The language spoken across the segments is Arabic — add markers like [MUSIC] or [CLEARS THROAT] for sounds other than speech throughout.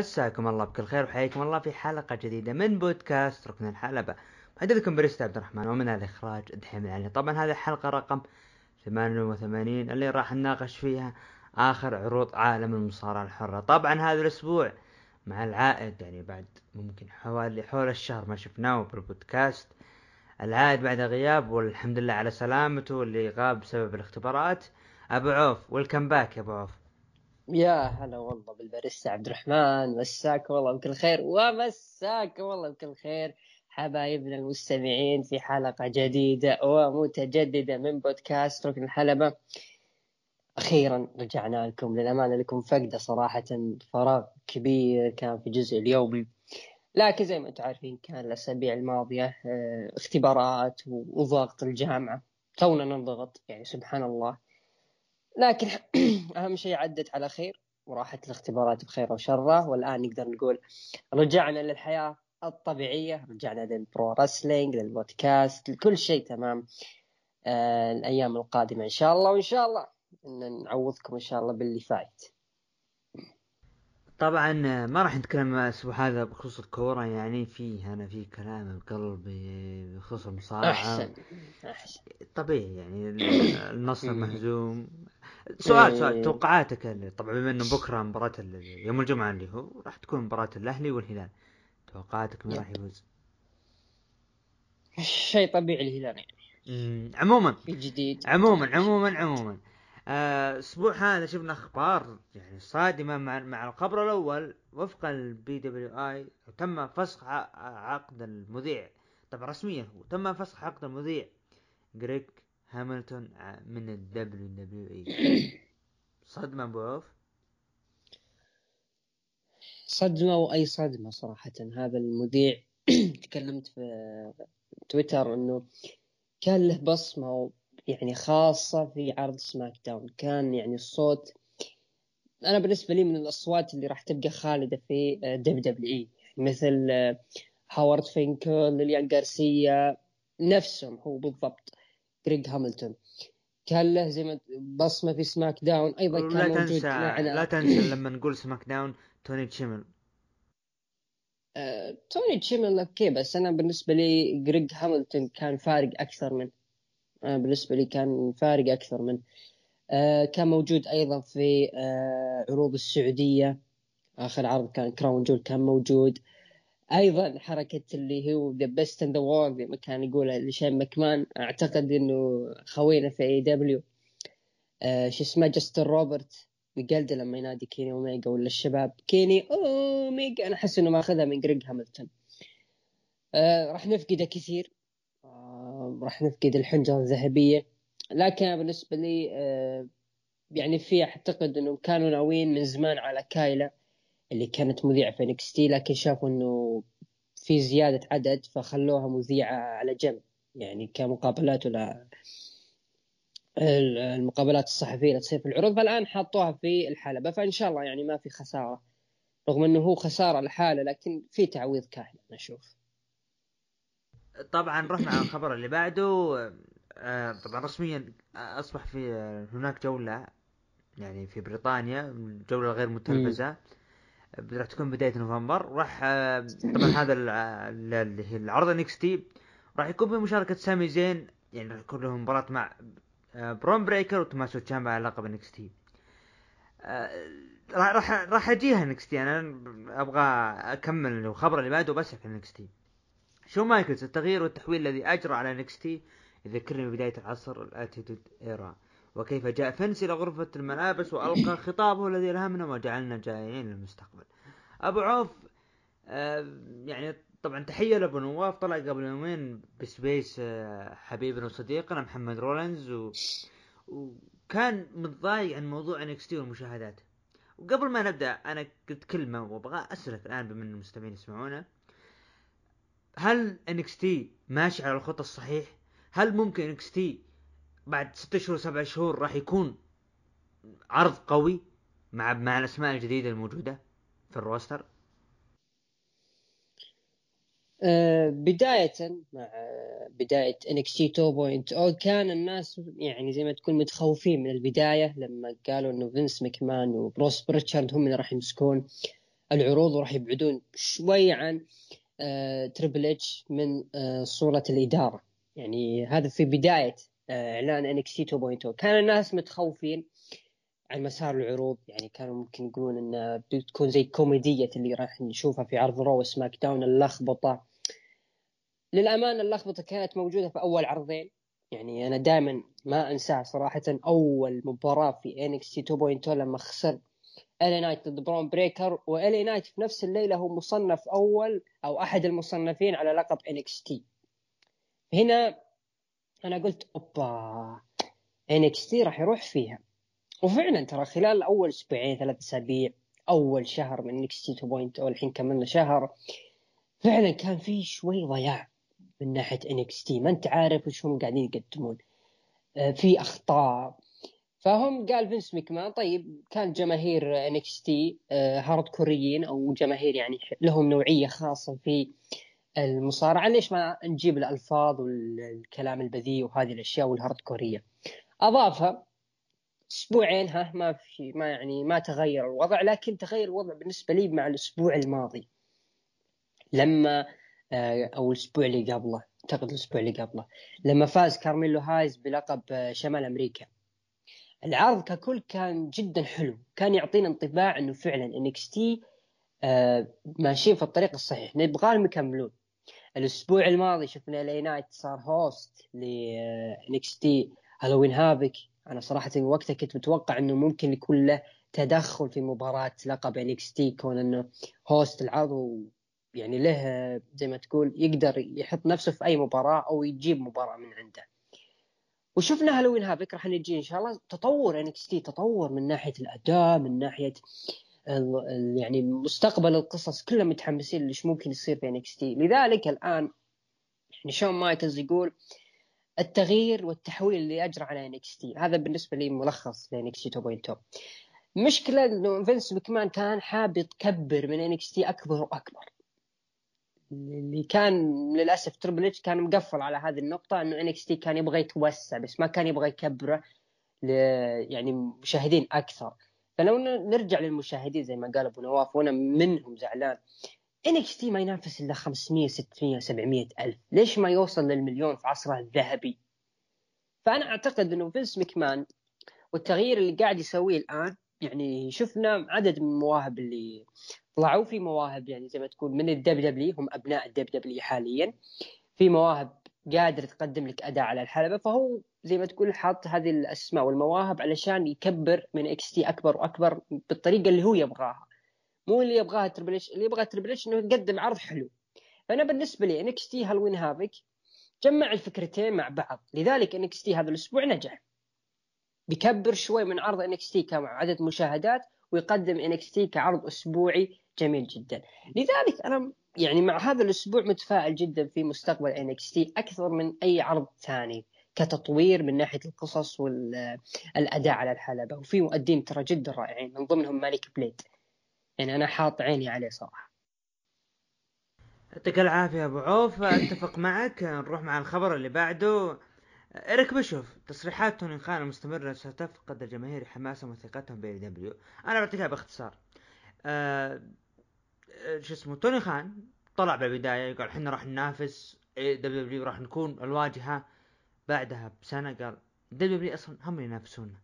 مساكم الله بكل خير وحياكم الله في حلقة جديدة من بودكاست ركن الحلبة. محدثكم بريست عبد الرحمن ومن الإخراج دحيم العلي. طبعا هذه الحلقة رقم 88 اللي راح نناقش فيها آخر عروض عالم المصارعة الحرة. طبعا هذا الأسبوع مع العائد يعني بعد ممكن حوالي حول الشهر ما شفناه بالبودكاست العائد بعد غياب والحمد لله على سلامته اللي غاب بسبب الاختبارات. أبو عوف ويلكم باك يا أبو عوف. يا هلا والله بالباريستا عبد الرحمن مساك والله بكل خير ومساك والله بكل خير حبايبنا المستمعين في حلقة جديدة ومتجددة من بودكاست ركن الحلبة. أخيرا رجعنا لكم للأمانة لكم فقدة صراحة فراغ كبير كان في الجزء اليومي. لكن زي ما أنتم عارفين كان الأسابيع الماضية آه اختبارات وضغط الجامعة تونا ننضغط يعني سبحان الله. لكن [CLEARS THROAT] أهم شيء عدت على خير وراحت الاختبارات بخير وشره والآن نقدر نقول رجعنا للحياة الطبيعية رجعنا للبرو رسلينج للبودكاست لكل شيء تمام آه الأيام القادمة إن شاء الله وإن شاء الله إن نعوضكم إن شاء الله باللي فايت. طبعا ما راح نتكلم الأسبوع هذا بخصوص الكورة يعني في أنا في كلام بقلبي بخصوص المصارعة. أحسن أحسن. طبيعي يعني [COUGHS] النصر مهزوم. سؤال سؤال إيه. توقعاتك طبعا بما إنه بكرة مباراة يوم الجمعة اللي هو راح تكون مباراة الأهلي والهلال. توقعاتك من. راح يفوز؟ شيء طبيعي الهلال يعني. أمم، عموما في جديد عموما عموما عموما. الأسبوع هذا شفنا أخبار يعني صادمة مع مع الخبر الأول وفق ال PWI تم فسخ عقد المذيع. طبعا رسميا هو تم فسخ عقد المذيع جريج هاميلتون ع- من ال WWE. [COUGHS] صدمة أبو عوف؟ صدمة وأي صدمة صراحة. هذا المذيع [COUGHS] تكلمت في تويتر أنه كان له بصمة يعني خاصة في عرض SmackDown. كان يعني الصوت أنا بالنسبة لي من الأصوات اللي راح تبقى خالدة في WWE. مثل هاورد فينكل ليليان غارسيا نفسهم هو بالضبط جريج هاميلتون كان له زي ما بصمة في SmackDown أيضا لا كان موجود تنسى معنا. لا تنسى [COUGHS] لما نقول SmackDown توني تشيمل. آه، توني تشيمل okay بس أنا بالنسبة لي جريج هاميلتون كان فارق أكثر من أنا بالنسبة لي كان فارق أكثر من آه، كان موجود أيضا في آه، عروض السعودية. آخر عرض كان Crown Jewel كان موجود. أيضا حركة اللي هو the best in the world زي ما كان يقولها لشين مكمان أعتقد إنه خوينا في AEW شو اسمه جاستن روبرتس. بقلده لما ينادي كيني أوميجا ولا الشباب. كيني أوميجا أنا أحس إنه ماخذها من جريج هاميلتون آه راح نفقده كثير. آه راح نفقد الحنجرة الذهبية. لكن بالنسبة لي آه يعني في أعتقد انهم كانوا ناويين من زمان على كايلا اللي كانت مذيعة في NXT لكن شافوا إنه في زيادة عدد فخلوها مذيعة على جنب. يعني كمقابلات ولا المقابلات الصحفية اللي تصير في العروض. فالآن حطوها في الحلبه فان شاء الله يعني ما في خسارة رغم إنه هو خسارة لحاله لكن في تعويض كاهن أنا أشوف. طبعا رحنا على الخبر اللي بعده آه، طبعا رسميا أصبح في آه، هناك جولة يعني في بريطانيا الجولة غير متلفزة راح تكون بداية نوفمبر راح آه، طبعا هذا ال- ال- اللي هي العرض NXT راح يكون بمشاركة سامي زين يعني راح يكون لهم مباراة مع برون بريكر وتوماسو تشامبا على لقب NXT راح راح راح أجيها NXT أنا أبغى أكمل الخبر اللي بعده بس في NXT شون مايكلز التغيير والتحويل الذي أجرى على NXT يذكرني ببداية العصر ال Attitude Era وكيف جاء فنس إلى غرفة الملابس وألقى [COUGHS] خطابه الذي الهمنا وجعلنا جائعين للمستقبل. أبو عوف آه يعني طبعا تحية لأبو نواف طلع قبل يومين ب Space آه حبيبنا وصديقنا محمد رولنز و... وكان متضايق عن موضوع NXT والمشاهدات. وقبل ما نبدأ أنا قلت كلمة وأبغى أسألك الآن بما أن المستمعين يسمعونا هل NXT ماشي على الخط الصحيح؟ هل ممكن NXT بعد ستة شهور سبع شهور راح يكون عرض قوي مع مع الأسماء الجديدة الموجودة في ال roster؟ آه، بداية مع بداية NXT 2.0 كان الناس يعني زي ما تكون متخوفين من البداية لما قالوا إنه فينس ماكمان وبروس بريتشارد هم اللي راح يمسكون العروض وراح يبعدون شوي عن تريبل اتش من صورة الإدارة. يعني هذا في بداية إعلان NXT 2.0 كان الناس متخوفين عن مسار العروض. يعني كانوا ممكن يقولون انها بتكون زي كوميدية اللي راح نشوفها في عرض Raw SmackDown اللخبطة. للأمانة اللخبطة كانت موجودة في أول عرضين. يعني أنا دائما ما أنساها صراحة. أول مباراة في NXT 2.0 لما خسر LA Knight ضد برون بريكر و LA Knight في نفس الليلة هو مصنف أول أو أحد المصنفين على لقب NXT هنا أنا قلت أوبا NXT راح يروح فيها. وفعلا ترى خلال أول أسبوعين ثلاث أسابيع أول شهر من NXT 2.0 الحين كملنا شهر فعلا كان في شوي ضياع من ناحية NXT ما أنت عارف وش هم قاعدين يقدمون. آه، في أخطاء. فهم قال فينس مكمان طيب كان جماهير NXT hardcore يين أو جماهير يعني لهم نوعية خاصة في المصارعة. ليش ما نجيب الألفاظ والكلام البذيء وهذه الأشياء وال hardcore ية؟ أضافها أسبوعين ها ما في ما يعني ما تغير الوضع لكن تغير الوضع بالنسبة لي مع الأسبوع الماضي. لما آه، أو الأسبوع اللي قبله أعتقد الأسبوع اللي قبله لما فاز كارميلو هايز بلقب آه، شمال أمريكا. العرض ككل كان جدا حلو كان يعطينا انطباع إنه فعلا NXT آه، ماشيين في الطريق الصحيح نبغاهم يكملون. الأسبوع الماضي شفنا LA Knight صار host ل NXT Halloween Havoc أنا صراحة وقتها كنت متوقع إنه ممكن يكون له تدخل في مباراة لقب NXT كون إنه host العرض يعني له زي ما تقول يقدر يحط نفسه في أي مباراة أو يجيب مباراة من عنده. وشفنا Halloween Havoc راح نجي إن شاء الله. تطور NXT تطور من ناحية الأداء من ناحية يعني مستقبل القصص كلهم متحمسين ليش ممكن يصير في NXT لذلك الآن يعني شون مايكلز يقول التغيير والتحويل اللي أجرى على NXT هذا بالنسبة لي ملخص ل NXT 2.0 مشكلة إنه فينس مكمان كان حاب يكبر من NXT أكبر وأكبر. اللي كان للأسف تربل اتش كان مقفل على هذه النقطة إنه NXT كان يبغى يتوسع بس ما كان يبغى يكبره ل يعني مشاهدين أكثر. فلو نرجع للمشاهدين زي ما قال أبو نواف وأنا منهم زعلان. NXT ما ينافس إلا 500 600 700 ألف. ليش ما يوصل للمليون في عصره الذهبي؟ فأنا أعتقد إنه فينس مكمان والتغيير اللي قاعد يسويه الآن يعني شفنا عدد من المواهب اللي طلعوا. في مواهب يعني زي ما تقول من ال WWE هم أبناء ال WWE حاليا. في مواهب قادر تقدم لك أداء على الحلبة فهو زي ما تقول حاط هذه الأسماء والمواهب علشان يكبر من NXT أكبر وأكبر بالطريقة اللي هو يبغاها. مو اللي يبغاها تربل اتش اللي يبغى تربل اتش إنه يقدم عرض حلو. فانا بالنسبة لي NXT Halloween Havoc جمع الفكرتين مع بعض لذلك NXT هذا الأسبوع نجح. بيكبر شوي من عرض NXT كعدد مشاهدات ويقدم NXT كعرض أسبوعي جميل جدا. لذلك أنا يعني مع هذا الأسبوع متفائل جدا في مستقبل NXT أكثر من أي عرض ثاني كتطوير من ناحية القصص والاداء على الحلبة. وفي مؤدين ترى جدا رائعين من ضمنهم مالك بليد. يعني أنا حاط عيني عليه صراحة. يعطيك العافية أبو عوف أتفق معك. نروح مع الخبر اللي بعده. إيريك بيشوف تصريحات توني خان المستمرة ستفقد الجماهير حماسهم وثقتهم ب AEW أنا بعطيها باختصار. أه شو اسمه توني خان طلع بالبداية قال إحنا راح ننافس WWE راح نكون الواجهة. بعدها بسنة قال WWE أصلا هم ينافسونا.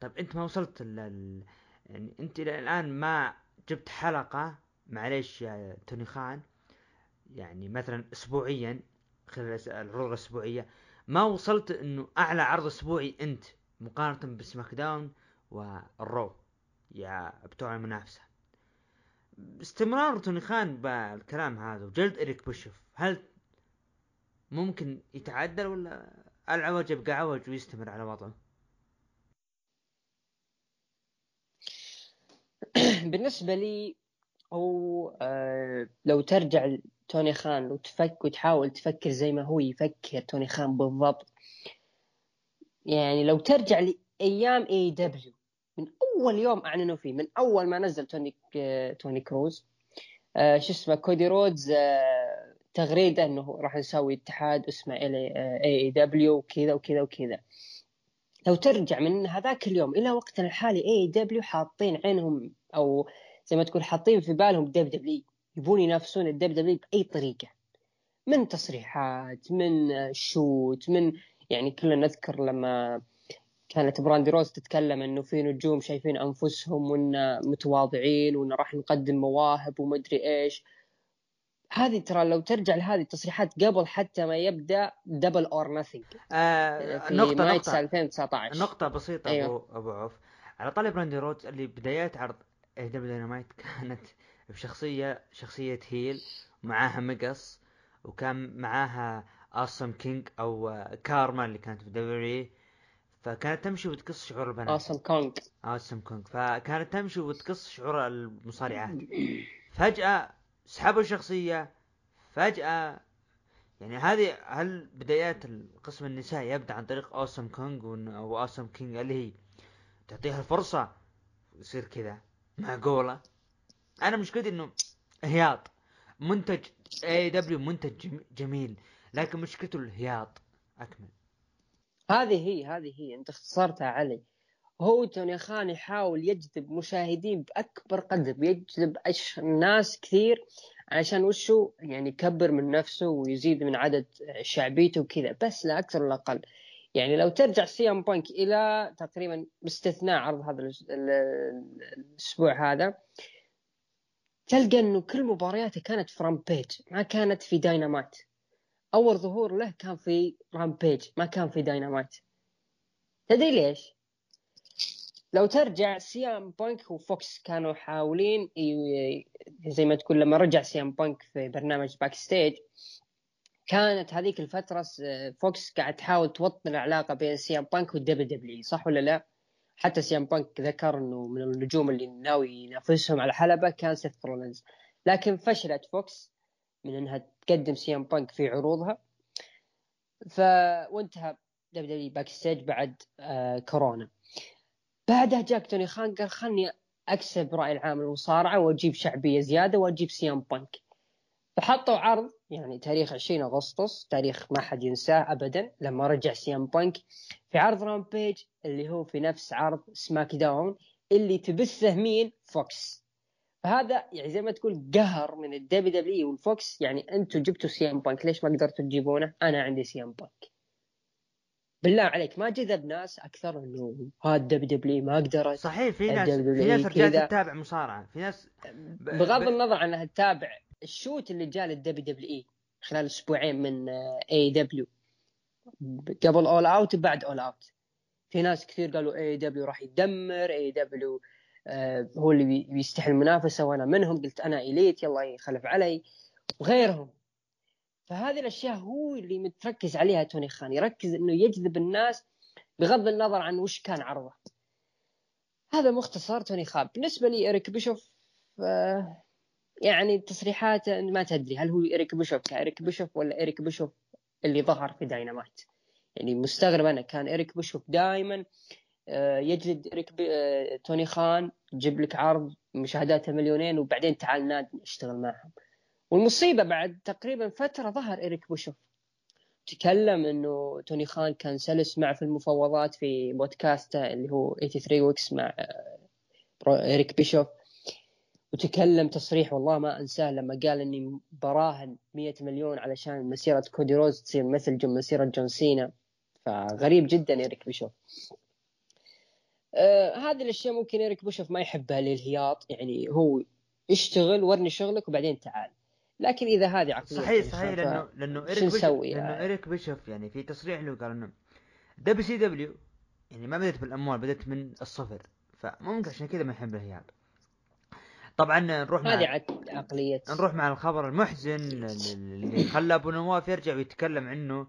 طيب أنت ما وصلت لل يعني أنت إلى الآن ما جبت حلقة معليش يا توني خان يعني مثلا اسبوعيا خلال العروض الأسبوعية. ما وصلت إنه أعلى عرض أسبوعي أنت مقارنة ب SmackDown وال Raw يا بتوع المنافسة. استمرار توني خان بالكلام هذا وجلد إريك بيشوف هل ممكن يتعدل ولا العوج يبقى عوج ويستمر على وضعه؟ [CLEARS THROAT] بالنسبة لي هو آه لو ترجع توني خان لو تفك وتحاول تفكر زي ما هو يفكر توني خان بالضبط. يعني لو ترجع لأيام AEW من أول يوم أعلنوا فيه من أول ما نزل توني آه توني كروز آه شو اسمه كودي رودز آه تغريدة إنه راح نسوي اتحاد اسمه اي AEW وكذا وكذا وكذا. لو ترجع من هذاك اليوم إلى وقتنا الحالي AEW حاطين عينهم أو زي ما تقول حاطين في بالهم WWE يبون ينافسون ال WWE بأي طريقة. من تصريحات من shoot من يعني كلنا نذكر لما كانت براندي رودز تتكلم إنه في نجوم شايفين أنفسهم وإن متواضعين وإن راح نقدم مواهب ومدري إيش. هذه ترى لو ترجع لهذه التصريحات قبل حتى ما يبدأ Double or Nothing آه نقطة نقطة. 2019 نقطة بسيطة أيوه. أبو أبو عوف. على طاري براندي رودز اللي بدايات عرض AEW Dynamite كانت بشخصية شخصية heel. معاها مقص وكان معاها Awesome Kong أو كارما اللي كانت في WWE فكانت تمشي وتقص شعور البنات. Awesome Kong Awesome Kong فكانت تمشي وتقص شعور المصارعات [CLEARS THROAT] فجأة سحبوا الشخصية. فجأة يعني هذه هل بدايات القسم النسائي يبدأ عن طريق Awesome Kong أو Awesome King اللي هي تعطيها الفرصة؟ يصير كذا. معقولة؟ أنا مشكلتي إنه هياط منتج AEW منتج جميل لكن مشكلته الهياط. أكمل. هذه هي هذه هي. أنت اختصرتها علي. هو توني خان يحاول يجذب مشاهدين بأكبر قدر يجذب أش... ناس كثير عشان وشو؟ يعني يكبر من نفسه ويزيد من عدد شعبيته وكذا. بس لا أكثر ولا أقل. يعني لو ترجع CM Punk إلى تقريبا باستثناء عرض هذا الأسبوع هذا تلقى إنه كل مبارياته كانت في Rampage ما كانت في داينامايت أول ظهور له كان في Rampage ما كان في داينامايت تدري ليش؟ لو ترجع CM Punk و Fox كانوا حاولين زي ما تقول لما رجع CM Punk في برنامج Backstage كانت هذيك الفترة Fox قاعد تحاول توطن العلاقة بين CM Punk وال WWE صح ولا لا؟ حتى CM Punk ذكر إنه من النجوم اللي ناوي ينافسهم على حلبة كان سيث رولينز. لكن فشلت Fox من إنها تقدم CM Punk في عروضها. ف وانتهى WWE Backstage بعد آه كورونا. بعدها جاك توني خان قال خلني أكسب رأي العام المصارعه وأجيب شعبية زيادة وأجيب CM Punk. فحطوا عرض يعني تاريخ 20 أغسطس تاريخ ما حد ينساه ابدا لما رجع CM Punk في عرض Rampage اللي هو في نفس عرض SmackDown اللي تبثه مين؟ Fox. فهذا يعني زي ما تقول قهر من الدبليو دبليو والفوكس. يعني أنتم جبتوا CM Punk ليش ما قدرتوا تجيبونه؟ أنا عندي CM Punk. بالله عليك ما جذب ناس أكثر إنه هذا الدبليو دبليو ما قدرت صحيح في ناس في ناس رجعت تتابع مصارعة. في ناس ب... بغض النظر عن أنها تتابع الشوت اللي جاء للدبليو دبليو إي خلال أسبوعين من اي دبليو قبل اول اوت وبعد اول اوت في ناس كثير قالوا اي دبليو راح يدمر اي دبليو آه، هو اللي بيستحي المنافسة وأنا منهم. قلت أنا إليت يلا يخلف علي. وغيرهم. فهذه الأشياء هو اللي متركز عليها توني خان. يركز إنه يجذب الناس بغض النظر عن وش كان عرضه. هذا مختصر توني خان. بالنسبة لي إريك بيشوف آه، يعني تصريحات ما تدري هل هو إريك بيشوف كإريك بيشوف ولا إريك بيشوف اللي ظهر في داينامايت؟ يعني مستغرب أنا كان إريك بيشوف دائما آه، يجلد إريك آه، توني خان يجيب لك عرض مشاهداته مليونين وبعدين تعال نادي اشتغل معهم. والمصيبة بعد تقريبا فترة ظهر إريك بوشوف. تكلم إنه توني خان كان سلس معه في المفاوضات في بودكاسته اللي هو 83 Weeks مع آه، إريك بيشوف وتكلم تصريح والله ما أنساه لما قال إني براهن 100 مليون علشان مسيرة كودي روز تصير مثل مسيرة جون سينا. فغريب جدا إريك بيشوف. آه هذه الأشياء ممكن إيريك بوشوف ما يحبها للهياط. يعني هو اشتغل ورني شغلك وبعدين تعال. لكن إذا هذه عقلية صحيح صحيح لأنه لأنه إيريك بيشوف لأنه يعني؟ إيريك بيشوف يعني في تصريح له قال إنه WCW يعني ما بدأت بالأموال بدأت من الصفر. فممكن عشان كذا ما يحب الهياط. طبعا نروح مع هذه عقلية. نروح مع الخبر المحزن اللي خلى أبو نواف يرجع ويتكلم عنه.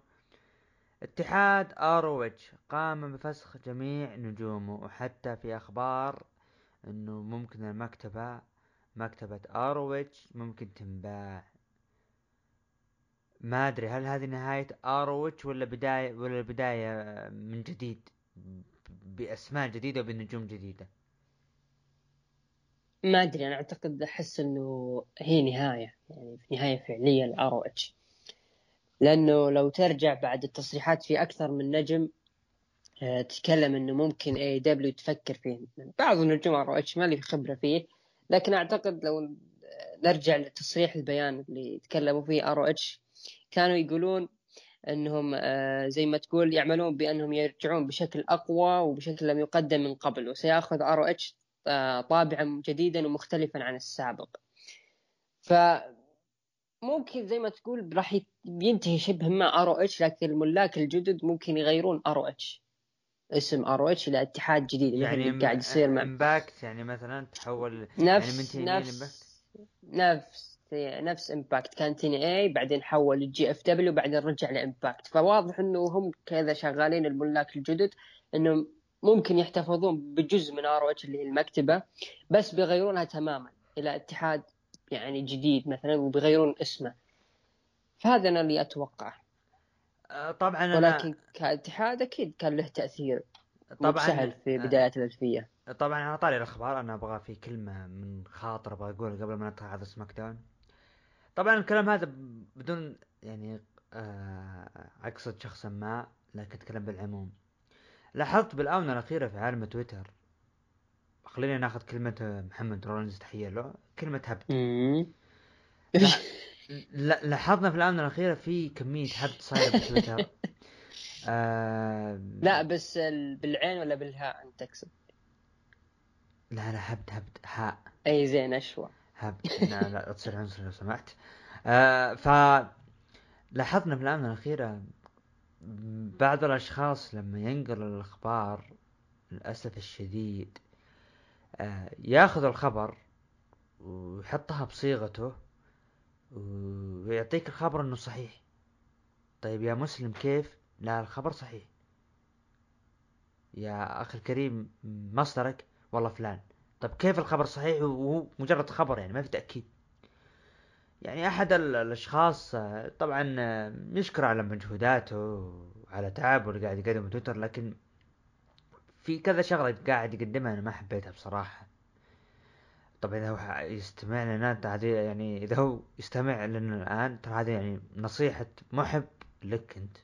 اتحاد ROH قام بفسخ جميع نجومه وحتى في أخبار إنه ممكن المكتبة مكتبة ROH ممكن تنباع. ما أدري هل هذه نهاية ROH ولا بداية ولا بداية من جديد بأسماء جديدة وبنجوم جديدة؟ ما أدري أنا أعتقد أحس إنه هي نهاية يعني نهاية فعلية ل ROH لأنه لو ترجع بعد التصريحات في أكثر من نجم آه، تتكلم إنه ممكن AEW تفكر فيه. بعض النجوم ROH ما لي خبرة فيه لكن أعتقد لو نرجع لتصريح البيان اللي تكلموا فيه ROH كانوا يقولون إنهم آه، زي ما تقول يعملون بأنهم يرجعون بشكل أقوى وبشكل لم يقدم من قبل وسيأخذ ROH آه، طابعا جديدا ومختلفا عن السابق. ف ممكن زي ما تقول راح ينتهي شبه ما ROH لكن الملاك الجدد ممكن يغيرون ار اتش اسم ار اتش إلى اتحاد جديد يعني قاعد يصير مع Impact يعني مثلا تحول نفس يعني من نفس نفس نفس Impact كان TNA بعدين حول لل GFW بعدين رجع ل Impact فواضح إنه هم كذا شغالين الملاك الجدد إنهم ممكن يحتفظون بجزء من ROH اللي هي المكتبة بس بيغيرونها تماما إلى اتحاد يعني جديد مثلا وبيغيرون اسمه. فهذا أنا اللي أتوقعه. آه، طبعا أنا ولكن كاتحاد أكيد كان له تأثير طبعا سهل في آه، بدايات الألفية. طبعا على طاري الأخبار أنا أبغى في كلمة من خاطر أبغى اقولها قبل ما ندخل على سماك داون. طبعا الكلام هذا بدون يعني آه، أقصد شخصا ما لكن أتكلم بالعموم. لاحظت بالآونة الأخيرة في عالم تويتر. خلينا ناخذ كلمة محمد رولنز تحية له. كلمة هبد. [LAUGHS] لا لاحظنا في الآونة الأخيرة في كمية هبد صايرة بتويتر [LAUGHS] آه... لا بس بالعين ولا بالهاء أنت تقصد؟ لا لا هبد هبد هاء. أي زين أشوى. هبد. لا لا تصير عنصر لو سمحت. آه ف لاحظنا في الآونة الأخيرة بعض الأشخاص لما ينقل الأخبار للأسف الشديد آه، ياخذ الخبر ويحطها بصيغته ويعطيك الخبر إنه صحيح. طيب يا مسلم كيف؟ لا الخبر صحيح. يا أخي الكريم مصدرك؟ والله فلان. طيب كيف الخبر صحيح؟ وهو مجرد خبر يعني ما في تأكيد. يعني أحد الأشخاص طبعا يشكر على مجهوداته وعلى تعبه اللي قاعد يقدمه تويتر لكن في كذا شغلة قاعد يقدمها أنا ما حبيتها بصراحة. طبعا إذا هو يستمع لنا هذه يعني إذا هو يستمع لنا الآن ترى هذه يعني نصيحة محب لك أنت.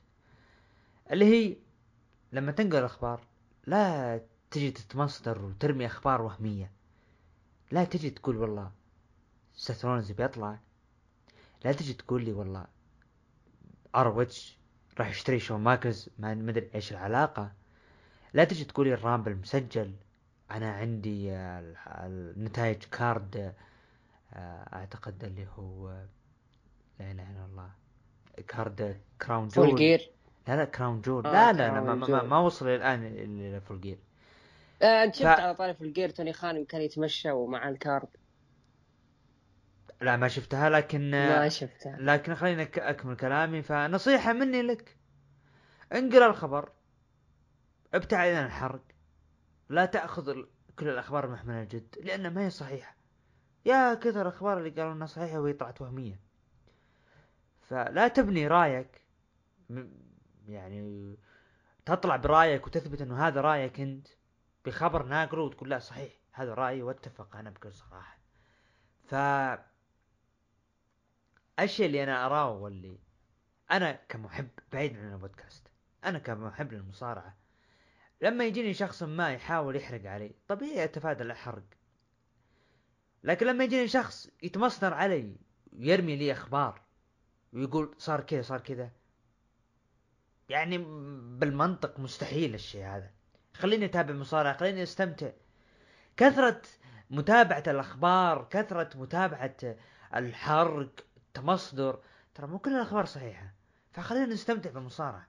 اللي هي لما تنقل الأخبار لا تجي تتمصدر وترمي أخبار وهمية. لا تجي تقول والله سترونز بيطلع لا تجي تقول لي والله ROH راح يشتري شون ماكز ما أدري إيش العلاقة. لا تجي تقولي ال Rumble مسجل أنا عندي النتائج card آه، أعتقد اللي هو لا إله إلا الله. card Crown Jewel. Full Gear. لا لا Crown Jewel. آه لا لا, لا ما, ما, ما وصل الآن إلى Full Gear. آه أنت شفت ف... على طاري Full Gear توني خان كان يتمشى ومع ال card. لا ما شفتها لكن ما شفتها. لكن خليني أكمل كلامي. فنصيحة مني لك. انقل الخبر ابتعد عن الحرق. لا تأخذ كل الأخبار المحملة الجد لأنها ما هي صحيحة. يا كثر الأخبار اللي قالوا أنها صحيحة وهي طلعت وهمية. فلا تبني رأيك. يعني تطلع برأيك وتثبت إنه هذا رأيك أنت. بخبر ناقله وتقول لا صحيح هذا رأيي واتفق أنا بكل صراحة. ف الشيء اللي أنا أراه واللي أنا كمحب بعيد عن البودكاست أنا كمحب للمصارعة لما يجيني شخص ما يحاول يحرق علي طبيعي أتفادى الحرق. لكن لما يجيني شخص يتمصدر علي ويرمي لي أخبار ويقول صار كذا صار كذا يعني بالمنطق مستحيل الشيء هذا. خليني أتابع مصارعة خليني أستمتع. كثرة متابعة الأخبار كثرة متابعة الحرق التمصدر ترى مو كل الاخبار صحيحة. فخلينا نستمتع بالمصارعة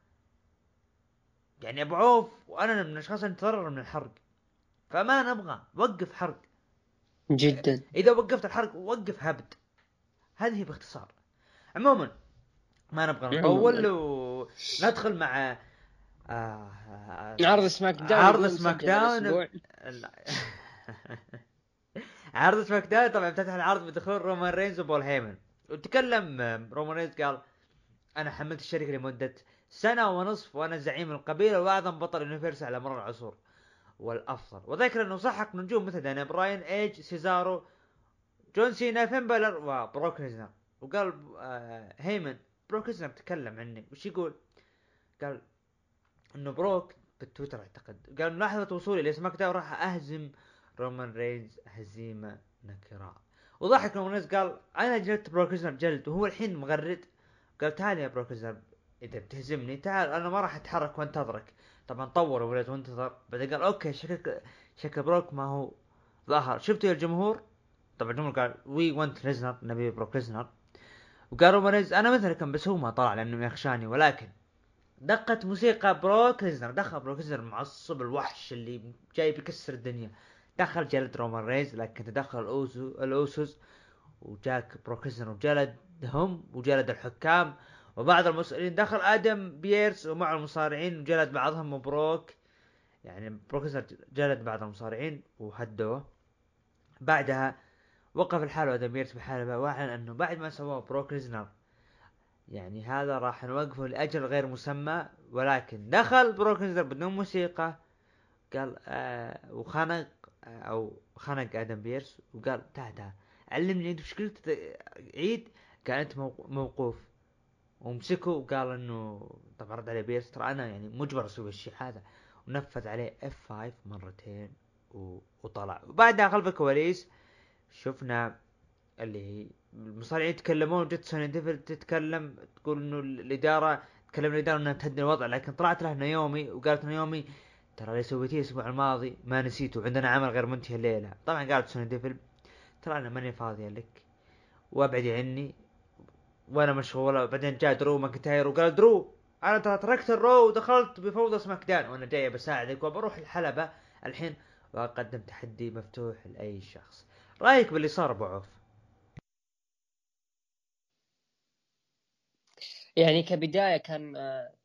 يعني أبو عوف وأنا من الأشخاص اللي تضرر من الحرق. فما نبغى وقف حرق. جدا. إذا وقفت الحرق وقف هبد. هذه باختصار. عموما ما نبغى نطول وندخل مع آه عرض SmackDown. عرض SmackDown. [LAUGHS] عرض SmackDown. طبعا افتتح العرض بدخول رومان رينز وبول هيمن. وتكلم رومان قال أنا حملت الشركة لمدة سنة ونصف وأنا زعيم القبيلة وأعظم بطل universal على مر العصور. والأفضل. وذكر أنه سحق نجوم مثل داني براين إيج سيزارو جون سينا فين وبروك ليزنر. وقال آه هيمن بروك ليزنر تكلم عني. وش يقول؟ قال أنه بروك بالتويتر اعتقد. قال لحظة وصولي ل SmackDown راح أهزم رومان رينز هزيمة نكرا وضحك الناس قال أنا جلدت بروك ليزنر جلد وهو الحين مغرد. قال تعال يا بروك ليزنر إذا بتهزمني تعال أنا ما راح أتحرك وأنتظرك. طبعا طور ولد وانتظر بعدين قال okay شكل شكل بروك ما هو ظهر شفتوا يا الجمهور؟ طبعا الجمهور قال we want Lesnar نبي بروك ليزنر وقال رومان رينز أنا مثلكم بس هو ما طلع لأنه يخشاني ولكن دقت موسيقى بروك ليزنر دخل بروك ليزنر معصب الوحش اللي جاي بيكسر الدنيا. دخل جلد رومان رينز لكن تدخل الأوسو الأوسوس وجاك بروك ليزنر وجلدهم وجلد الحكام. وبعض المسؤولين دخل آدم بيرس ومع المصارعين وجلد بعضهم مبروك يعني بروك ليزنر جلد بعض المصارعين وهدوه. بعدها وقف الحال آدم بيرس بحالة واعلن انه بعد ما سواه بروك ليزنر يعني هذا راح نوقفه لأجل غير مسمى ولكن دخل بروك ليزنر بدون موسيقى. قال آه وخنق أو خنق آدم بيرس وقال تعال تعال علمني انت قلت عيد قال انت موقوف. ومسكه وقال إنه طبعا رد عليه بيرس. ترى أنا يعني مجبر أسوي الشيء هذا. ونفذ عليه F 5 مرتين و... وطلع. وبعدها خلف الكواليس شفنا اللي هي المصارعين يتكلمون وجت سوني ديفل تتكلم تقول إنه الإدارة تكلم الإدارة إنها تهدي الوضع لكن طلعت له نيومي وقالت نيومي ترى اللي سويتيه الأسبوع الماضي ما نسيته عندنا عمل غير منتهي الليلة. طبعا قالت سوني ديفل ترى أنا ماني فاضيه لك. وابعدي عني وأنا مشغوله بعدين جاء درو ماكنتاير وقال درو أنا ترى تركت ال Raw ودخلت بفوضى SmackDown. وأنا جاي بساعدك وبروح الحلبة. الحين واقدم تحدي مفتوح لأي شخص. رأيك باللي صار أبو عوف؟ يعني كبداية كان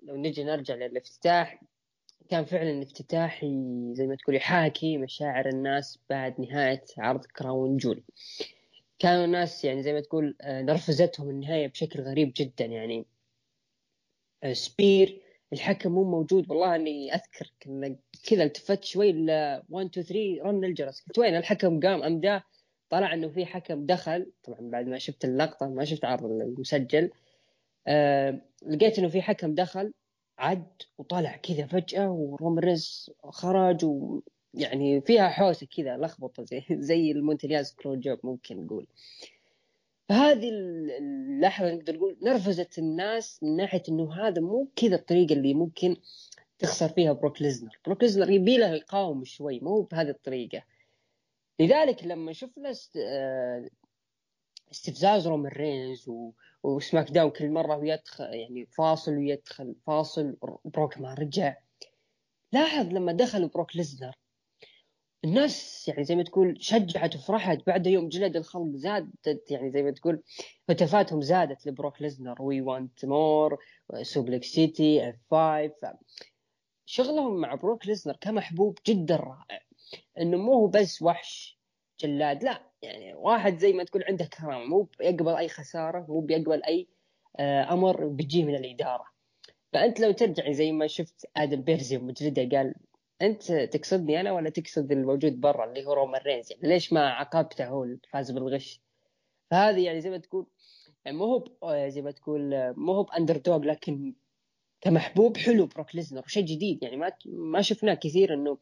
لو نجي نرجع للافتتاح كان فعلا افتتاح زي ما تقول يحاكي مشاعر الناس بعد نهاية عرض Crown Jewel كانوا الناس يعني زي ما تقول نرفزتهم النهاية بشكل غريب جدا يعني. spear الحكم مو موجود. والله إني أذكر كذا التفت شوي ل 1 2 3 رن الجرس. قلت وين الحكم؟ قام امداه طلع إنه في حكم دخل. طبعا بعد ما شفت اللقطة ما شفت عرض المسجل. أه لقيت إنه في حكم دخل. عد وطلع كذا فجأة ورومان رينز خرج ويعني فيها حوسة كذا لخبطة زي زي ال Montreal Screwjob ممكن نقول. فهذه اللحظة نقدر نقول نرفزت الناس من ناحية إنه هذا مو كذا الطريقة اللي ممكن تخسر فيها بروك ليزنر. بروك ليزنر يبي له يقاوم شوي مو بهذه الطريقة. لذلك لما شفنا است... استفزاز رومان رينز و... و SmackDown كل مرة ويدخل يعني فاصل ويدخل فاصل بروك ما رجع. لاحظ لما دخل بروك ليزنر الناس يعني زي ما تقول شجعت وفرحت. بعد يوم جلد الخلق زادت يعني زي ما تقول هتافاتهم زادت لبروك ليزنر. we want more Suplex City F 5 شغلهم مع بروك ليزنر كمحبوب جدا رائع. إنه مو هو بس وحش جلاد لا. يعني واحد زي ما تقول عنده كرامة مو بيقبل أي خسارة مو بيقبل أي أمر بيجيه من الإدارة. فأنت لو ترجع زي ما شفت آدم بيرس يوم جلده قال أنت تقصدني أنا ولا تقصد الموجود برا اللي هو رومان رينز؟ يعني ليش ما عاقبته هو اللي فاز بالغش؟ فهذه يعني زي ما تقول يعني مو هو زي ما تقول مو هو ب underdog لكن كمحبوب حلو بروك ليزنر وشيء جديد. يعني ما ما شفناه كثير إنه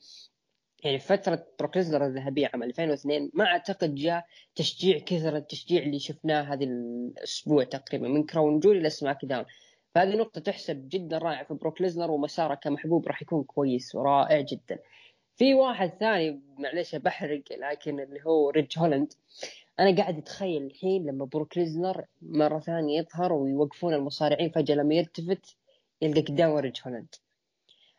يعني فترة بروك الذهبية عام 2002 ما أعتقد جاء تشجيع كثر التشجيع اللي شفناه هذا الأسبوع تقريبا من Crown Jewel إلى SmackDown فهذه نقطة تحسب جدا رائعة في بروك ليزنر ومساره كمحبوب راح يكون كويس ورائع جدا. في واحد ثاني معلش بحرق لكن اللي هو ريج هولاند أنا قاعد أتخيل الحين لما بروك ليزنر مرة ثانية يظهر ويوقفون المصارعين فجأة لما يلتفت يلقى قدامه ريج هولاند.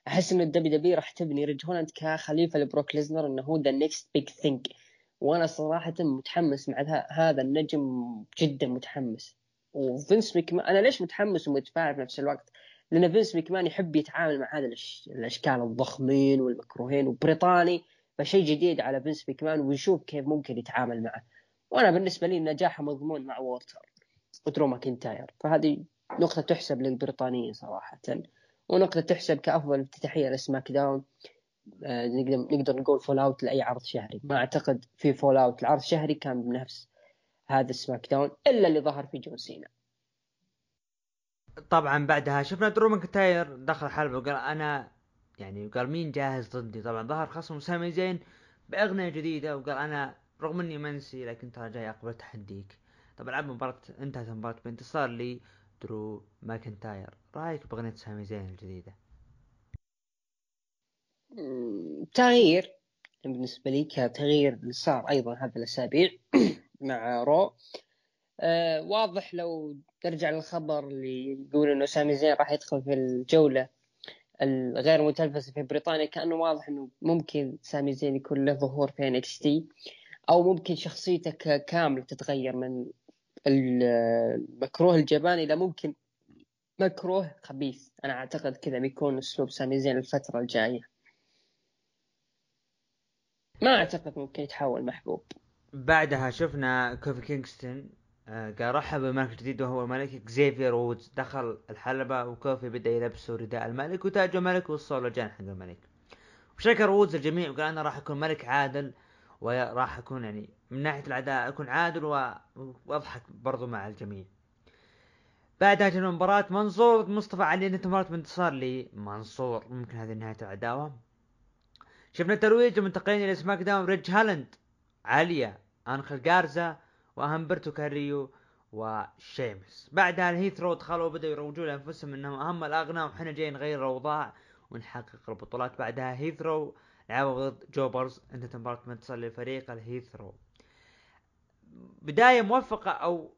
أحس إنه ال WW راح تبني ريج هولاند كخليفة لبروك ليزنر إنه هو the next big thing وأنا صراحة متحمس مع هذا النجم جدا متحمس. وفينس ميكمان أنا ليش متحمس ومتفاعل في نفس الوقت؟ لأن فينس ميكمان يحب يتعامل مع هذا الأشكال الضخمين والمكروهين وبريطاني فشيء جديد على فينس ميكمان ويشوف كيف ممكن يتعامل معه. وأنا بالنسبة لي نجاحه مضمون مع وورتر ودرو ماكنتاير فهذه نقطة تحسب للبريطانيين صراحة ونقطة تحسب كأفضل افتتاحية ل SmackDown. آه نقدر نقدر نقول fallout لأي عرض شهري. ما أعتقد في fallout العرض شهري كان بنفس هذا SmackDown إلا اللي ظهر في جون سينا. طبعا بعدها شفنا درو ماكنتاير دخل الحلبة وقال أنا يعني وقال مين جاهز ضدي؟ طبعا ظهر خصم سامي زين بأغنية جديدة وقال أنا رغم إني منسي لكن ترى جاي أقبل تحديك. طبعا لعبوا مباراة انتهت المباراة بانتصار لي. درو ماكنتاير. رأيك بأغنية سامي زين الجديدة؟ تغيير. بالنسبة لي كتغيير صار أيضا هذه الأسابيع [CLEARS THROAT] مع رو. آه واضح لو ترجع للخبر اللي يقول إنه سامي زين راح يدخل في الجولة الغير متلفزة في بريطانيا كأنه واضح إنه ممكن سامي زين يكون له ظهور في تي أو ممكن شخصيته كاملة تتغير من المكروه الجبان إلى ممكن مكروه خبيث. أنا أعتقد كذا بيكون أسلوب سامي زين الفترة الجاية. ما أعتقد ممكن يتحول محبوب. بعدها شفنا كوفي كينغستون آه، قال رحب بالملك الجديد وهو الملك زيفير وودز دخل الحلبة وكوفي بدأ يلبسه رداء الملك وتاج الملك وصولجان حق الملك. وشكر وودز الجميع وقال أنا راح أكون ملك عادل وراح أكون يعني من ناحية الأداء أكون عادل وأضحك برضو مع الجميع. بعدها جت مباراة منصور مصطفى علي انتهت مباراة بانتصار لمنصور ممكن هذه نهاية العداوة. شفنا ترويج المنتقلين إلى سماك داون ريج هالاند عالية انخل جارزا وهمبرتو كاريو وشيمس. بعدها ال Hit Row دخلوا وبدأوا يروجوا لأنفسهم إنهم أهم الاغنى وحنا جايين نغير الأوضاع ونحقق البطولات. بعدها Hit Row لعبوا ضد jobbers انتهت مباراة منتصر لفريق ال Hit Row بداية موفقة أو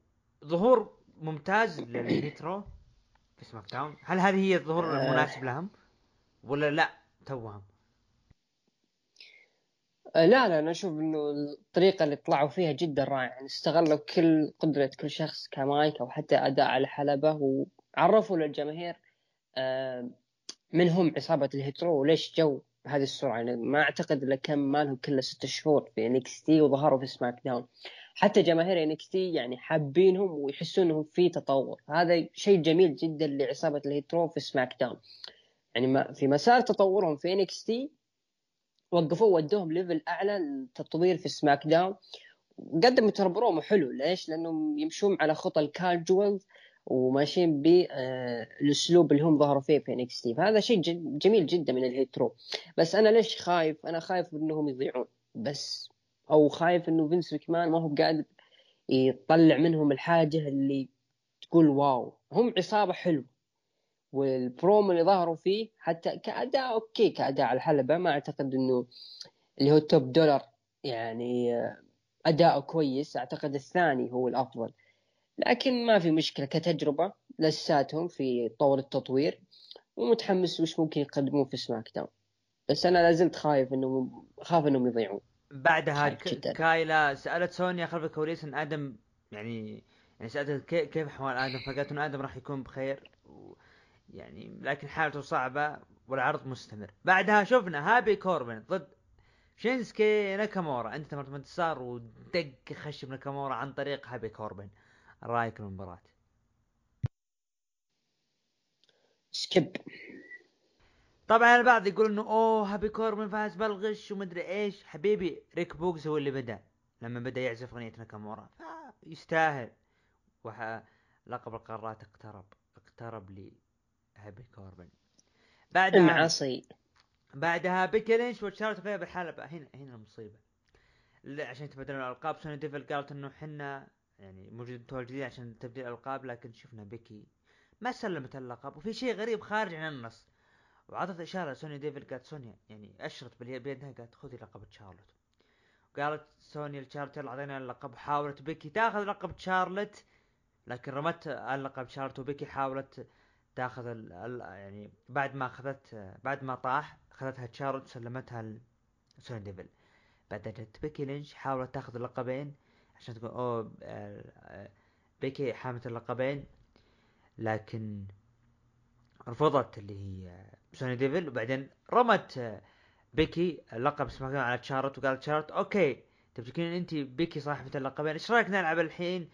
ظهور ممتاز لل Hit Row في SmackDown. هل هذه هي الظهور آه. المناسب لهم؟ ولا لا؟ توهم. آه، لا لا أنا أشوف إنه الطريقة اللي طلعوا فيها جدا رائعة. يعني استغلوا كل قدرة كل شخص كمايك أو حتى أداء على حلبة وعرفوا للجماهير آه، من هم عصابة ال Hit Row وليش جو بهذه السرعة. يعني ما أعتقد إلا كم ما لهم كله ست شهور في NXT وظهروا في SmackDown. حتى جماهير NXT يعني حابينهم ويحسون انهم في تطور. هذا شيء جميل جدا لعصابة ال Hit Row في SmackDown يعني في مسار تطورهم في NXT وقفوه ودوهم level أعلى التطوير في SmackDown قدموا ترى برومو حلو. ليش؟ لأنهم يمشون على خطى الكاجوال وماشيين بالاسلوب اللي هم ظهروا فيه في NXT فهذا شيء جميل جدا من ال Hit Row بس أنا ليش خايف؟ أنا خايف إنهم يضيعون. بس أو خايف إنه فينس مكمان ما هو قادر يطلع منهم الحاجة اللي تقول wow. هم عصابة حلوة. والبرومو اللي ظهروا فيه حتى كأداء okay كأداء على الحلبة. ما أعتقد إنه اللي هو توب دولار يعني اداؤه كويس. أعتقد الثاني هو الأفضل. لكن ما في مشكلة كتجربة لساتهم في طور التطوير. ومتحمس وش ممكن يقدمون في SmackDown. بس أنا لازلت خايف انه خاف إنهم يضيعون. بعدها كايلا سألت سونيا خلف الكواليس إن آدم يعني يعني سالت كيف احوال آدم؟ فقالت ان آدم راح يكون بخير يعني لكن حالته صعبة والعرض مستمر. بعدها شفنا هابي كوربن ضد شينسكي ناكامورا. انتهت مباراة بانتصار ودق خشب ناكامورا عن طريق هابي كوربن. رأيك المباراة؟ skip. طبعا البعض يقول إنه أوه هابي كوربن فاز بالغش ومدري إيش. حبيبي ريك بوغز هو اللي بدأ. لما بدأ يعزف أغنية ناكامورا فيستاهل وح... لقب القارات اقترب اقترب لي هابي كوربن بعدها المآسي بعدها بيكي لينش وتشارلوت فلير بالحلبة هنا هنا المصيبة. عشان تبدلون الألقاب سوني ديفل قالت إنه حنا يعني موجود متواجدين عشان تبديل الألقاب لكن شفنا بيكي ما سلمت اللقب وفي شيء غريب خارج عن النص. وعطت إشارة سوني ديفل قالت سونيا يعني أشرت بيدها قالت خذي لقب تشارلوت. قالت سوني لتشارلوت يلا أعطينا اللقب حاولت بيكي تاخذ لقب تشارلوت لكن رمت اللقب تشارلوت وبيكي حاولت تاخذ ال ال يعني بعد ما اخذت بعد ما طاح اخذتها تشارلوت سلمتها لسوني ديفل بعدها جت بيكي لينش حاولت تاخذ اللقبين عشان تقول أوه بيكي حاملة اللقبين. لكن رفضت اللي هي سوني ديفل وبعدين رمت بيكي اللقب سماك على تشارلوت وقالت تشارلوت okay تبي تكون أنت بيكي صاحبة اللقبين إيش رأيك نلعب الحين؟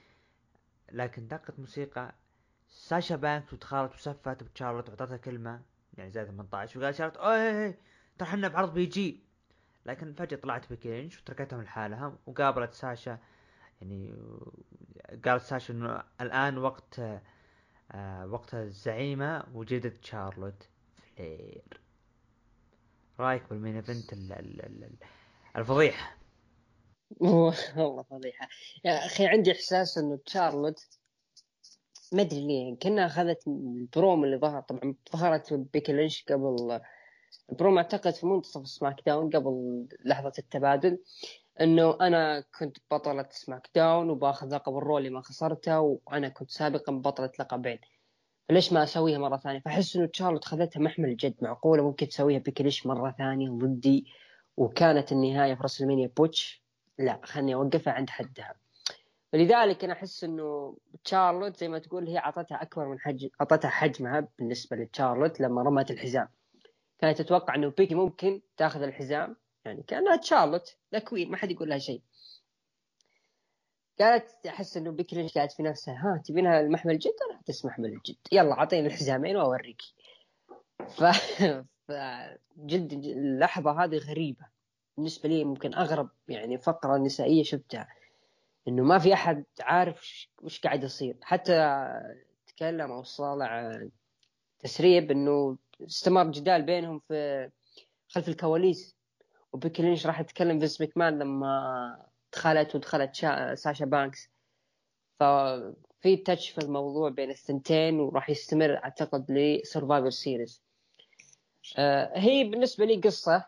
لكن دقت موسيقى ساشا بانكس ودخلت وسفت بتشارلوت وعطتها كلمة يعني زي 18 وقال شارلوت أوه ترى إحنا بعرض PG. لكن فجأة طلعت بكينش وتركتهم لحالها وقابلت ساشا يعني قالت ساشا إنه الآن وقت آه وقت الزعيمة وجلدت شارلوت رأيك بال main event الفضيحة؟ والله فضيحة. يا أخي عندي إحساس إنه تشارلوت ما أدري ليه كأنها أخذت البروم اللي ظهر. طبعا ظهرت بيكي لينش قبل البروم أعتقد في منتصف SmackDown قبل لحظة التبادل إنه أنا كنت بطلة SmackDown وباخذ لقب ال Raw اللي ما خسرته وأنا كنت سابقا بطلة لقبين. فليش ما أسويها مرة ثانية؟ فأحس إنه تشارلوت خذتها محمل جد معقولة ممكن تسويها بكليش مرة ثانية ضدي وكانت النهاية في WrestleMania botch. لا خلني أوقفها عند حدها. فلذلك أنا أحس إنه تشارلوت زي ما تقول هي أعطتها أكبر من حجم أعطتها حجمها بالنسبة لتشارلوت لما رمت الحزام. كانت تتوقع إنه بيكي ممكن تاخذ الحزام يعني كأنها تشارلوت the Queen ما حد يقول لها شيء. قالت أحس إنه بيكي ليش قاعد في نفسها ها تبينها المحمل جد أنا تسمح بالجد يلا أعطيني الحزامين وأوريك. [LAUGHS] ف... ف جد اللحظة هذه غريبة. بالنسبة لي ممكن أغرب يعني فقرة نسائية شفتها. إنه ما في أحد عارف وش قاعد يصير. حتى تكلم أو صالع تسريب إنه استمر جدال بينهم في خلف الكواليس. وبيكي لينش راح يتكلم في مكمان لما دخلت ودخلت شا... ساشا بانكس. ففي touch في الموضوع بين الثنتين وراح يستمر أعتقد ل Survivor Series آه هي بالنسبة لي قصة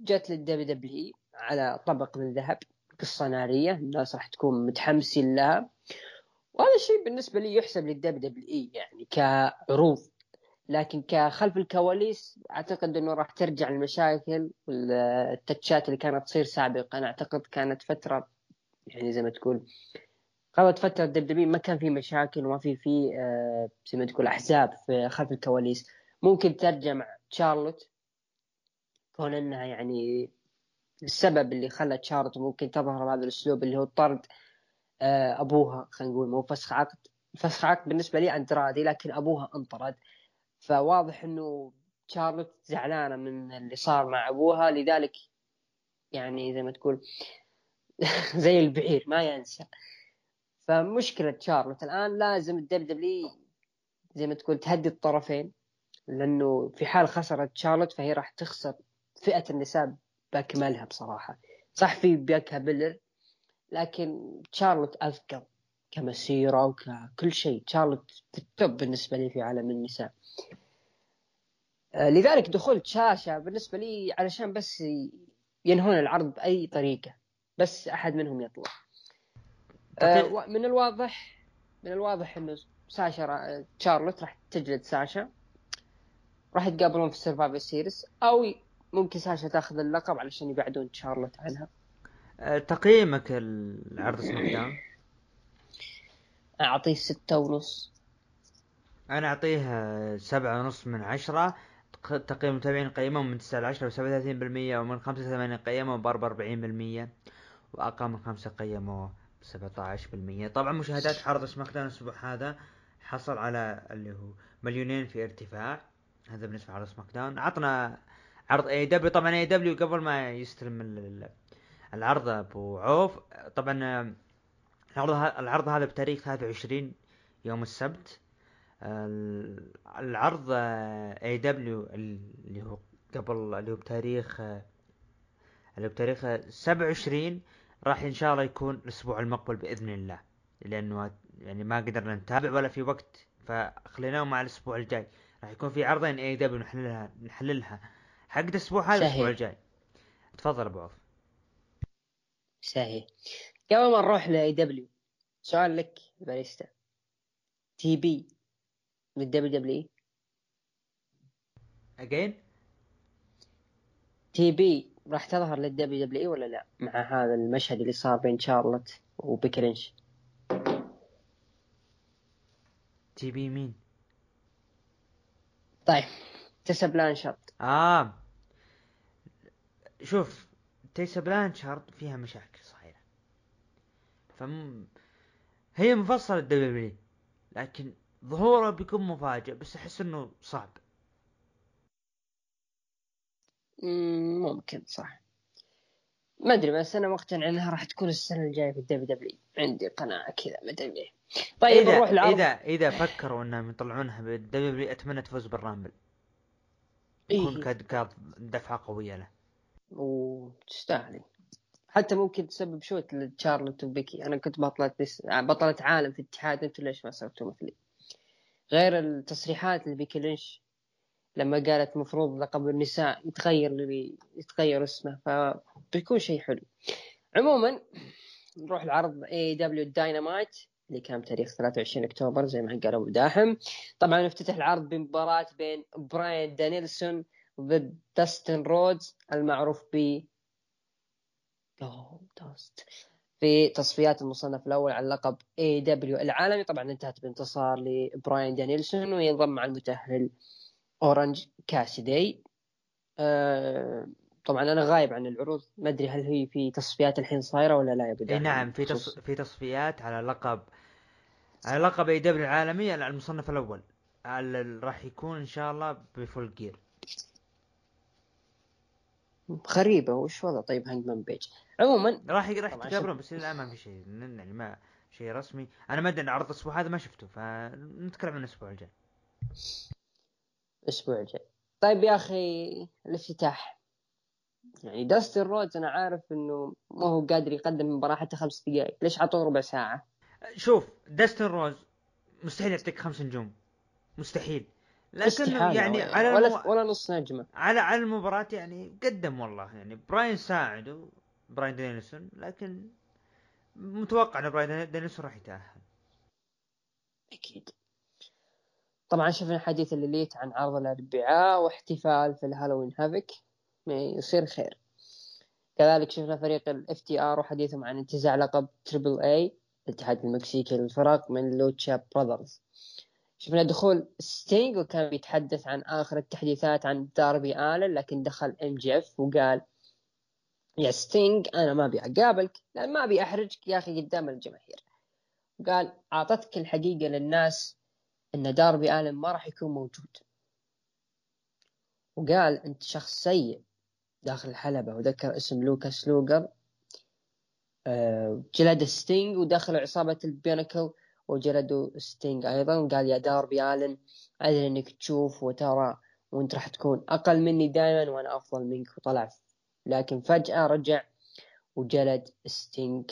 جت لل WWE على طبق من ذهب قصة نارية الناس راح تكون متحمسين لها. وهذا الشيء بالنسبة لي يحسب لل WWE يعني كعروض لكن كخلف الكواليس أعتقد إنه راح ترجع المشاكل والتتشات اللي كانت تصير سابقا. أعتقد كانت فترة يعني زي ما تقول قضت فترة دب ما كان في مشاكل وما في في آه زي ما تقول أحزاب في خلف الكواليس. ممكن ترجع مع تشارلوت كون انها يعني السبب اللي خلى تشارلوت ممكن تظهر بهذا الأسلوب اللي هو طرد آه أبوها خلينا نقول مو فسخ عقد. فسخ عقد بالنسبة لي اندرادي لكن أبوها انطرد. فواضح إنه شارلوت زعلانة من اللي صار مع أبوها لذلك يعني زي ما تقول [LAUGHS] زي البعير ما ينسى. فمشكلة شارلوت الآن لازم ال WWE زي ما تقول تهدي الطرفين لأنه في حال خسرت شارلوت فهي راح تخسر فئة النساء بأكملها بصراحة. صح في بيانكا بلير لكن شارلوت اذكر كمسيرة وككل شيء. شارلوت في ال top بالنسبة لي في عالم النساء. آه، لذلك دخول ساشا بالنسبة لي علشان بس ينهون العرض بأي طريقة. بس أحد منهم يطلع. آه من الواضح من الواضح إنه ساشا تشارلوت راح تجلد ساشا. راح يتقابلون في ال Survivor Series أو ممكن ساشا تاخذ اللقب علشان يبعدون تشارلوت عنها. آه تقييمك العرض سماك داون أعطيه ستة ونص. أنا أعطيه سبعة ونص من عشرة. تقييم المتابعين قيمهم من 9 ل 10 ب 37% ومن 85 قيموا ب 44% واقل من 5 قيموا ب 17% طبعا مشاهدات عرض SmackDown الأسبوع هذا حصل على اللي هو مليونين في ارتفاع. هذا بالنسبة لعرض SmackDown عطنا عرض اي دبليو طبعا اي دبليو قبل ما يستلم العرض أبو عوف. طبعا العرض العرض هذا بتاريخ 23 يوم السبت. العرض AEW اللي هو قبل اللي هو بتاريخ اللي هو بتاريخ 27 راح إن شاء الله يكون الأسبوع المقبل بإذن الله. لأنه يعني ما قدرنا نتابع ولا في وقت. فخليناه مع الأسبوع الجاي. راح يكون في عرضين AEW نحللها نحللها. حق الأسبوع هذا الأسبوع الجاي. تفضل أبو عوف. صحيح. قبل ما نروح ل AEW سؤال لك باريستا. TB لل WWE again TB راح تظهر لل WWE ولا لا؟ مع هذا المشهد اللي صار بين شارلوت وبيكي لينش TB مين؟ طيب تيسا بلانشارد. آه. شوف تيسا بلانشارد فيها مشاكل صحيحة. فم هي مفصلة الدبليو لكن ظهوره بيكون مفاجئ بس أحس إنه صعب. ممكن صح. ما أدري بس أنا مقتنع إنها راح تكون السنة الجاية في ال WWE. عندي قناعة كذا ما أدري ليه. طيب إذا نروح العرض. اذا إذا فكروا إنهم يطلعونها بال WWE أتمنى تفوز بال Rumble. يكون إيه؟ كدفعه قوية له. وتستاهلي حتى ممكن تسبب shoot لتشارلوت وبيكي أنا كنت بطلة. بطلة عالم في اتحاد أنتوا ليش ما سويتوا مثلي؟ غير التصريحات اللي بيكي لينش لما قالت المفروض لقب النساء يتغير اللي يتغير اسمه فبيكون شيء حلو. عموما نروح لعرض AEW Dynamite اللي كان بتاريخ 23 أكتوبر زي ما قال أبو داحم. طبعا افتتح العرض بمباراة بين براين دانيلسون ضد داستن رودز المعروف ب في تصفيات المصنف الأول على لقب AEW العالمي. طبعا انتهت بانتصار لبراين دانيلسون وينضم مع المتأهل أورنج كاسيدي. أه طبعا أنا غايب عن العروض. ما أدري هل هي في تصفيات الحين صايرة ولا لا يا أبو نعم في تص... في تصفيات على لقب على لقب AEW العالمي على المصنف الأول راح يكون إن شاء الله ب Full Gear. غريبة وش وضع طيب هانجمان بيج؟ عموما راح راح يتقابلون بس الآن ما في شيء يعني ما شيء رسمي. أنا ما أدري عرض الأسبوع هذا ما شفته فنتكلم عن الأسبوع الجاي. الأسبوع الجاي. طيب يا أخي الافتتاح. يعني داستن رودز أنا عارف إنه ما هو قادر يقدم مباراة حتى خمس دقائق ليش عطوه ربع ساعة؟ شوف داستن رودز مستحيل يعطيك خمس نجوم. مستحيل. لكنه يعني على ولا, المو... ولا نص نجمة. على على المباراة يعني قدم والله يعني براين ساعده براين دانيلسون لكن متوقع إن براين دانيلسون راح يتأهل. أكيد. طبعا شفنا حديث الإيليت عن عرض الأربعاء واحتفال في الهالوين هافك يصير خير. كذلك شفنا فريق الاف تي آر وحديثهم عن انتزاع لقب تريبل اي الاتحاد المكسيكي للفرق من لوتشا براذرز. شفنا دخول ستينج وكان بيتحدث عن آخر التحديثات عن داربي آلن لكن دخل إم جي إف وقال يا ستينج أنا ما أبي أقابلك لأن ما أبي أحرجك يا أخي قدام الجماهير. قال أعطتك الحقيقة للناس إن داربي آلن ما راح يكون موجود. وقال أنت شخص سيء داخل الحلبة وذكر اسم ليكس لوجر آه، جلد ستينج ودخلوا عصابة البيناكل وجلدوا ستينج أيضا. وقال يا داربي آلن أدري إنك تشوف وترى وأنت راح تكون أقل مني دائما وأنا أفضل منك. وطلع. لكن فجأة رجع وجلد ستينج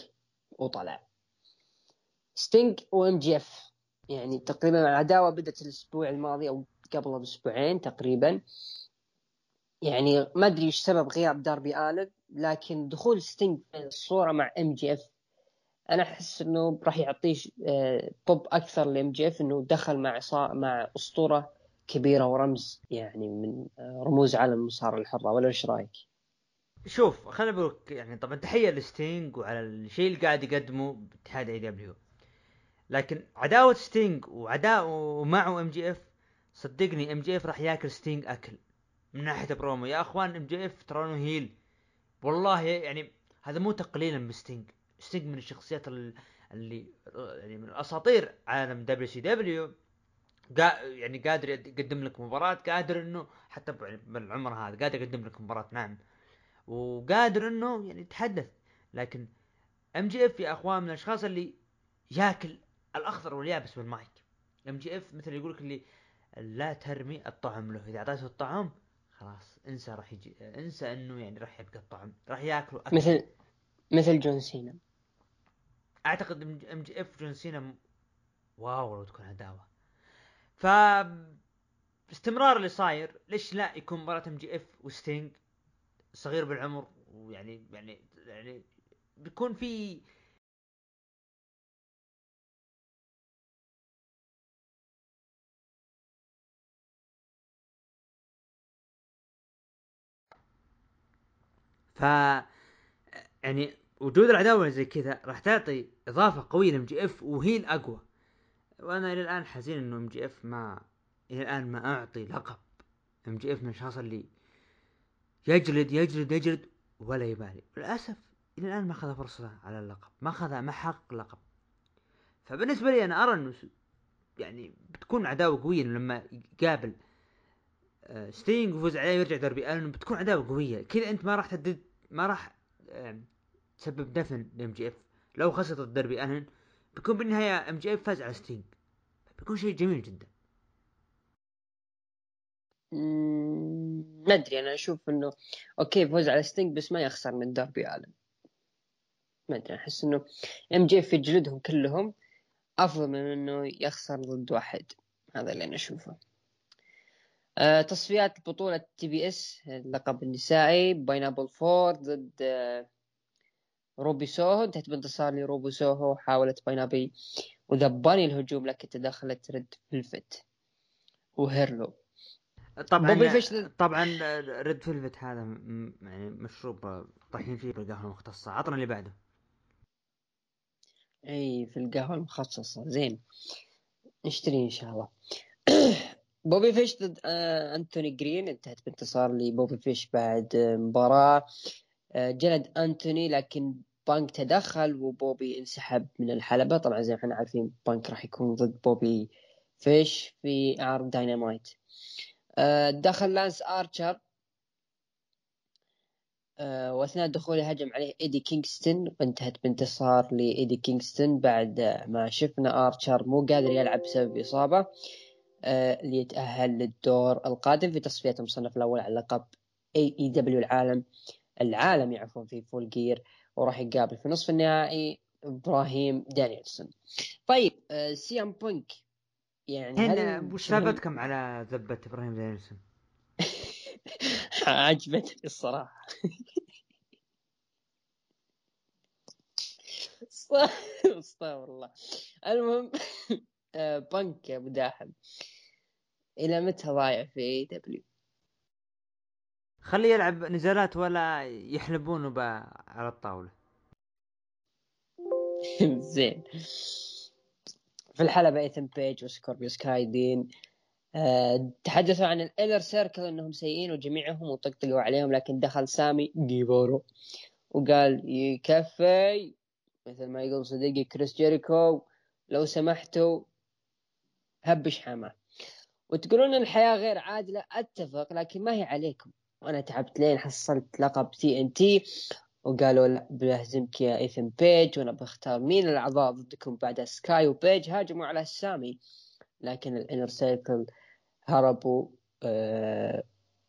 وطلع. ستينج وإم جي إف. يعني تقريبا العداوة بدأت الأسبوع الماضي أو قبل بأسبوعين تقريبا. يعني ما أدري إيش سبب غياب داربي الن لكن دخول ستينج في الصورة مع إم جي إف أنا أحس إنه راح يعطيه بوب آه، أكثر لام جي اف إنه دخل مع مع أسطورة كبيرة ورمز يعني من آه، رموز عالم المصارعة الحرة ولا إيش رأيك؟ شوف خليني أقول يعني طبعا تحية لستينج وعلى الشيء اللي قاعد يقدمه باتحاد اي دبليو لكن عداوة ستينج وعداوه معه ام جي اف صدقني ام جي اف راح ياكل ستينج أكل من ناحية برومو. يا أخوان ام جي اف ترى heel والله يعني هذا مو تقليلا بستينج ستينج من الشخصيات اللي يعني من اساطير عالم دبليو سي دبليو يعني قادر يقدم لك مباراة قادر إنه حتى بالعمر هذا قادر يقدم لك مباراة نعم. وقادر إنه يعني يتحدث. لكن ام جي اف يا أخوان من الأشخاص اللي ياكل الأخضر واليابس بالمايك. ام جي اف مثل يقول لك اللي لا ترمي الطعم له. إذا أعطيته الطعم خلاص انسى راح يجي انسى إنه يعني راح يبقى الطعم راح ياكلوا أكل. مثل مثل جون سينا. أعتقد إم جي إف جون سينا wow لو تكون عداوه ف استمرار اللي صاير ليش لا يكون مباراة إم جي إف وستينج صغير بالعمر؟ ويعني يعني يعني بيكون في ف يعني وجود العداوة زي كذا راح تعطي إضافة قوية لإم جي إف وهي الاقوى وأنا إلى الآن حزين إنه إم جي إف ما إلى الآن ما أعطي لقب إم جي إف من الأشخاص اللي يجلد يجلد يجلد ولا يبالي. للأسف إلى الآن ما أخذ فرصة على اللقب ما أخذ ما حق لقب. فبالنسبة لي أنا أرى إنه يعني بتكون عداوة قوية لما يقابل ستينج ويفوز عليه ويرجع دربي ألن بتكون عداوة قوية. كذا أنت ما راح تدد ما راح تسبب دفن لام جي إف. لو خسرت الدربي الن بيكون بالنهاية أم جي إف فاز على ستينج بيكون شيء جميل جدا. ما أدري أنا أشوف إنه okay فوز على ستينج بس ما يخسر من داربي الن ما أدري أحس إنه أم جي اف جلدهم كلهم أفضل من إنه يخسر ضد واحد. هذا اللي أنا أشوفه. آه تصفيات بطولة تي بي إس اللقب النسائي بينلوبي فورد ضد آه روبي سوهو انتهت بانتصار لروبي سوهو حاولت بينلوبي وذا باني الهجوم لكن تدخلت ريد فيلفت وهيرلو. طبعا بوبي فيش طبعا ريد فيلفت هذا يعني مشروب طايحين فيه بالقهوه المختصة. عطنا اللي بعده. أي في القهوة المخصصة. زين. نشتري إن شاء الله. [COUGHS] بوبي فيش ضد آه أنتوني جرين. انتهت بانتصار لبوبي فيش بعد مباراة. آه جلد أنتوني لكن بانك تدخل وبوبي انسحب من الحلبة. طبعا زي ما إحنا عارفين بانك راح يكون ضد بوبي فيش في عرض داينامايت. آه دخل لانس آرشر. آه واثناء دخوله هجم عليه إيدي كينغستون. وانتهت بانتصار لإيدي كينغستون بعد ما شفنا آرشر مو قادر يلعب بسبب إصابة. آه ليتأهل للدور القادم في تصفيات المصنف الأول على لقب اي إي دبليو العالم. العالمي عفوا في فول جير وراح يقابل في نصف النهائي إبراهيم دانيلسون طيب آه سي ام بونك يعني هنا هل وش ثابتكم على ذبة إبراهيم دانيلسون؟ [LAUGHS] عجبتني الصراحة. [LAUGHS] استغفر الله. المهم [LAUGHS] آه، بنك يا أبو داحم إلى متى ضايع في اي دبليو خليه يلعب نزالات ولا يحلبونه على الطاولة. [LAUGHS] زين. في الحلبة ايثن بيج وسكوربيو سكاي دين تحدثوا عن الانر سيركل إنهم سيئين وجميعهم وطقطقوا عليهم لكن دخل سامي جيفارا وقال يكفي. مثل ما يقول صديقي كريس جيريكو لو سمحتوا هبش حماة. وتقولون الحياة غير عادلة أتفق لكن ما هي عليكم. وأنا تعبت لين حصلت لقب تي ان تي وقالوا لا بهزمك يا إيثن بيج وأنا بختار مين الأعضاء ضدكم بعد سكاي وبيج. هاجموا على سامي لكن الإنر سيركل هربوا آه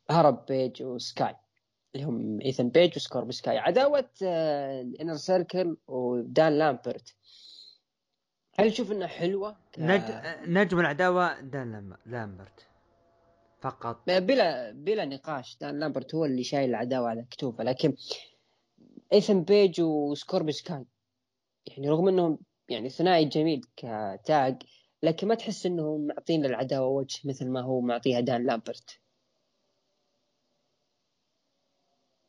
هرب بيج وسكاي اللي هم إيثن بيج وسكوربيو سكاي عداوة آه الإنر سيركل ودان لامبرت. هل تشوف إنها حلوة؟ ك- نج... نجم العداوة دان لام- لامبرت. فقط. بلا بلا نقاش. دان لامبرت هو اللي شايل العداوة على كتوفه. لكن إيثن بيج وسكوربيو سكاي يعني رغم إنهم يعني ثنائي جميل ك tag لكن ما تحس إنهم معطين العداوة وجه مثل ما هو معطيها دان لامبرت.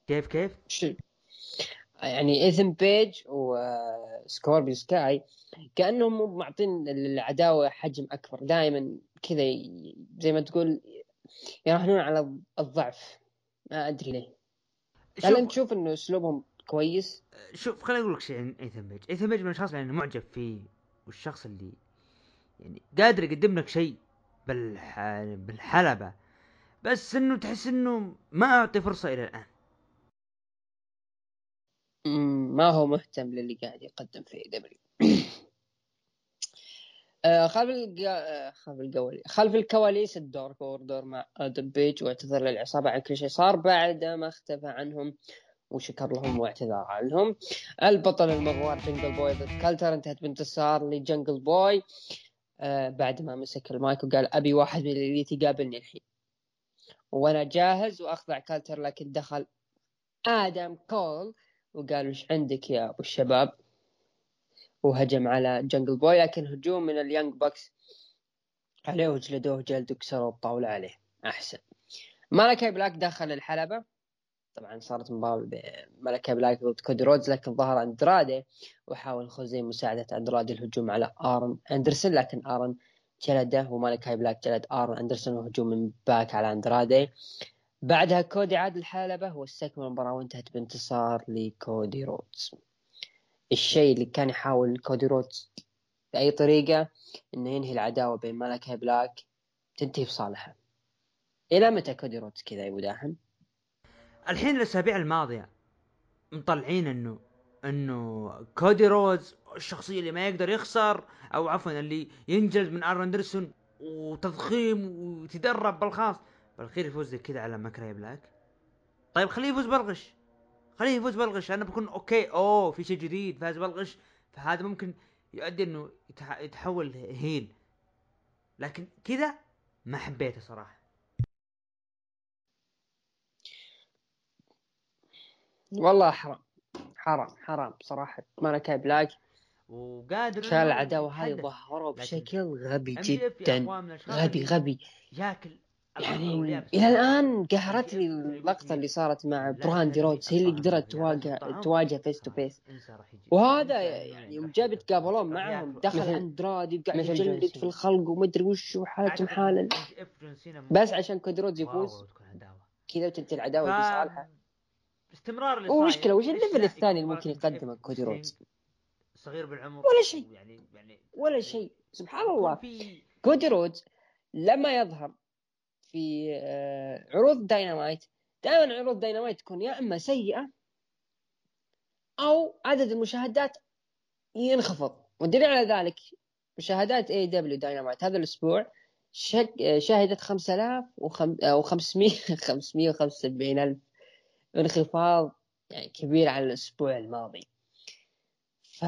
كيف كيف؟ شو؟ يعني إيثن بيج وسكوربيو سكاي كأنهم مو معطين العداوة حجم أكبر. دائما كذا زي ما تقول يراهنون على الضعف. ما أدري ليه. هل انت شوف تشوف إنه أسلوبهم كويس؟ شوف خليني أقول لك شيء عن ايثن بيج، ايثن بيج من الأشخاص اللي أنا معجب فيه والشخص اللي يعني قادر يقدم لك شيء بالح... بالحلبة بس إنه تحس إنه ما أعطي فرصة إلى الآن. ما هو مهتم للي قاعد يقدم في دبليو خلف الج... آه، خلف القواليس خلف الكواليس الدارك اوردر مع آدم بيج واعتذر للعصابة عن كل شيء. صار بعد ما اختفى عنهم وشكر لهم واعتذر عنهم. البطل المغوار جنجل بوي ضد كالتر انتهت بانتصار لجنجل بوي آه بعد ما مسك المايك وقال أبي واحد من الاليت يقابلني الحين. وأنا جاهز وأخضع كالتر لكن دخل آدم كول وقال وش عندك يا أبو الشباب؟ وهجم على جنجل بوي لكن هجوم من اليانج باكس عليه وجلدوه جلد وكسروا الطاولة عليه. أحسن. مالكاي بلاك دخل الحلبة. طبعا صارت مباراة مالكاي بلاك ضد كودي رودز لكن ظهر اندرادي وحاول خوزي مساعدة اندرادي الهجوم على ارن اندرسون لكن ارن جلده ومالكاي بلاك جلد ارن اندرسون وهجوم من باك على اندرادي بعدها كودي عاد الحلبة واستكمل المباراة وانتهت بانتصار لكودي رودز. الشيء اللي كان يحاول كودي رودز بأي طريقة إنه ينهي العداوة بين مالكاي بلاك تنتهي بصالحه إلى متى كودي رودز كذا يا داحم؟ الحين الأسابيع الماضية مطلعين انه إنه كودي رودز الشخصية اللي ما يقدر يخسر أو عفوا اللي ينجلد من ارون اندرسون وتضخيم ويتدرب بالخاص. بالاخير يفوز كذا على مالكاي بلاك طيب خليه يفوز بالغش. خليه يفوز بالغش أنا بكون okay أوه في شيء جديد فاز بالغش. فهذا ممكن يؤدي إنه يتح- يتحول heel لكن كذا ما حبيته صراحة. والله حرام حرام حرام صراحة. مالكاي بلاك وقادر كان إنه العداوه يتحدث. ظهروا بشكل غبي جدا. غبي غبي. ياكل يعني إلى. الآن قهرتني اللقطة اللي صارت مع برهان دي رودز هي اللي قدرت تواجه تواجه فيس تو فيس. وهذا يعني يوم جاب. يتقابلون معهم. دخل مثل- عند رادي وقاعد يجلد في. الخلق ومدري وش وحالته أعتقد محالا MJF جون سينا بس عشان واو، يفوز. كذا وتنتهي العداوه بصالحه استمرار صاير، وش ال level الثاني اللي ممكن يقدمه كودي رودز؟ صغير بالعمر ولا شيء. يعني يعني ولا شيء سبحان الله كودي رودز لما يظهر في آه، عروض داينامايت. دائما عروض داينامايت تكون يا إما سيئة أو عدد المشاهدات ينخفض. والدليل على ذلك مشاهدات اي دبليو داينامايت هذا الأسبوع شك... شهدت 5000 وخم... أو 500 575 ألف انخفاض يعني كبير على الأسبوع الماضي. ف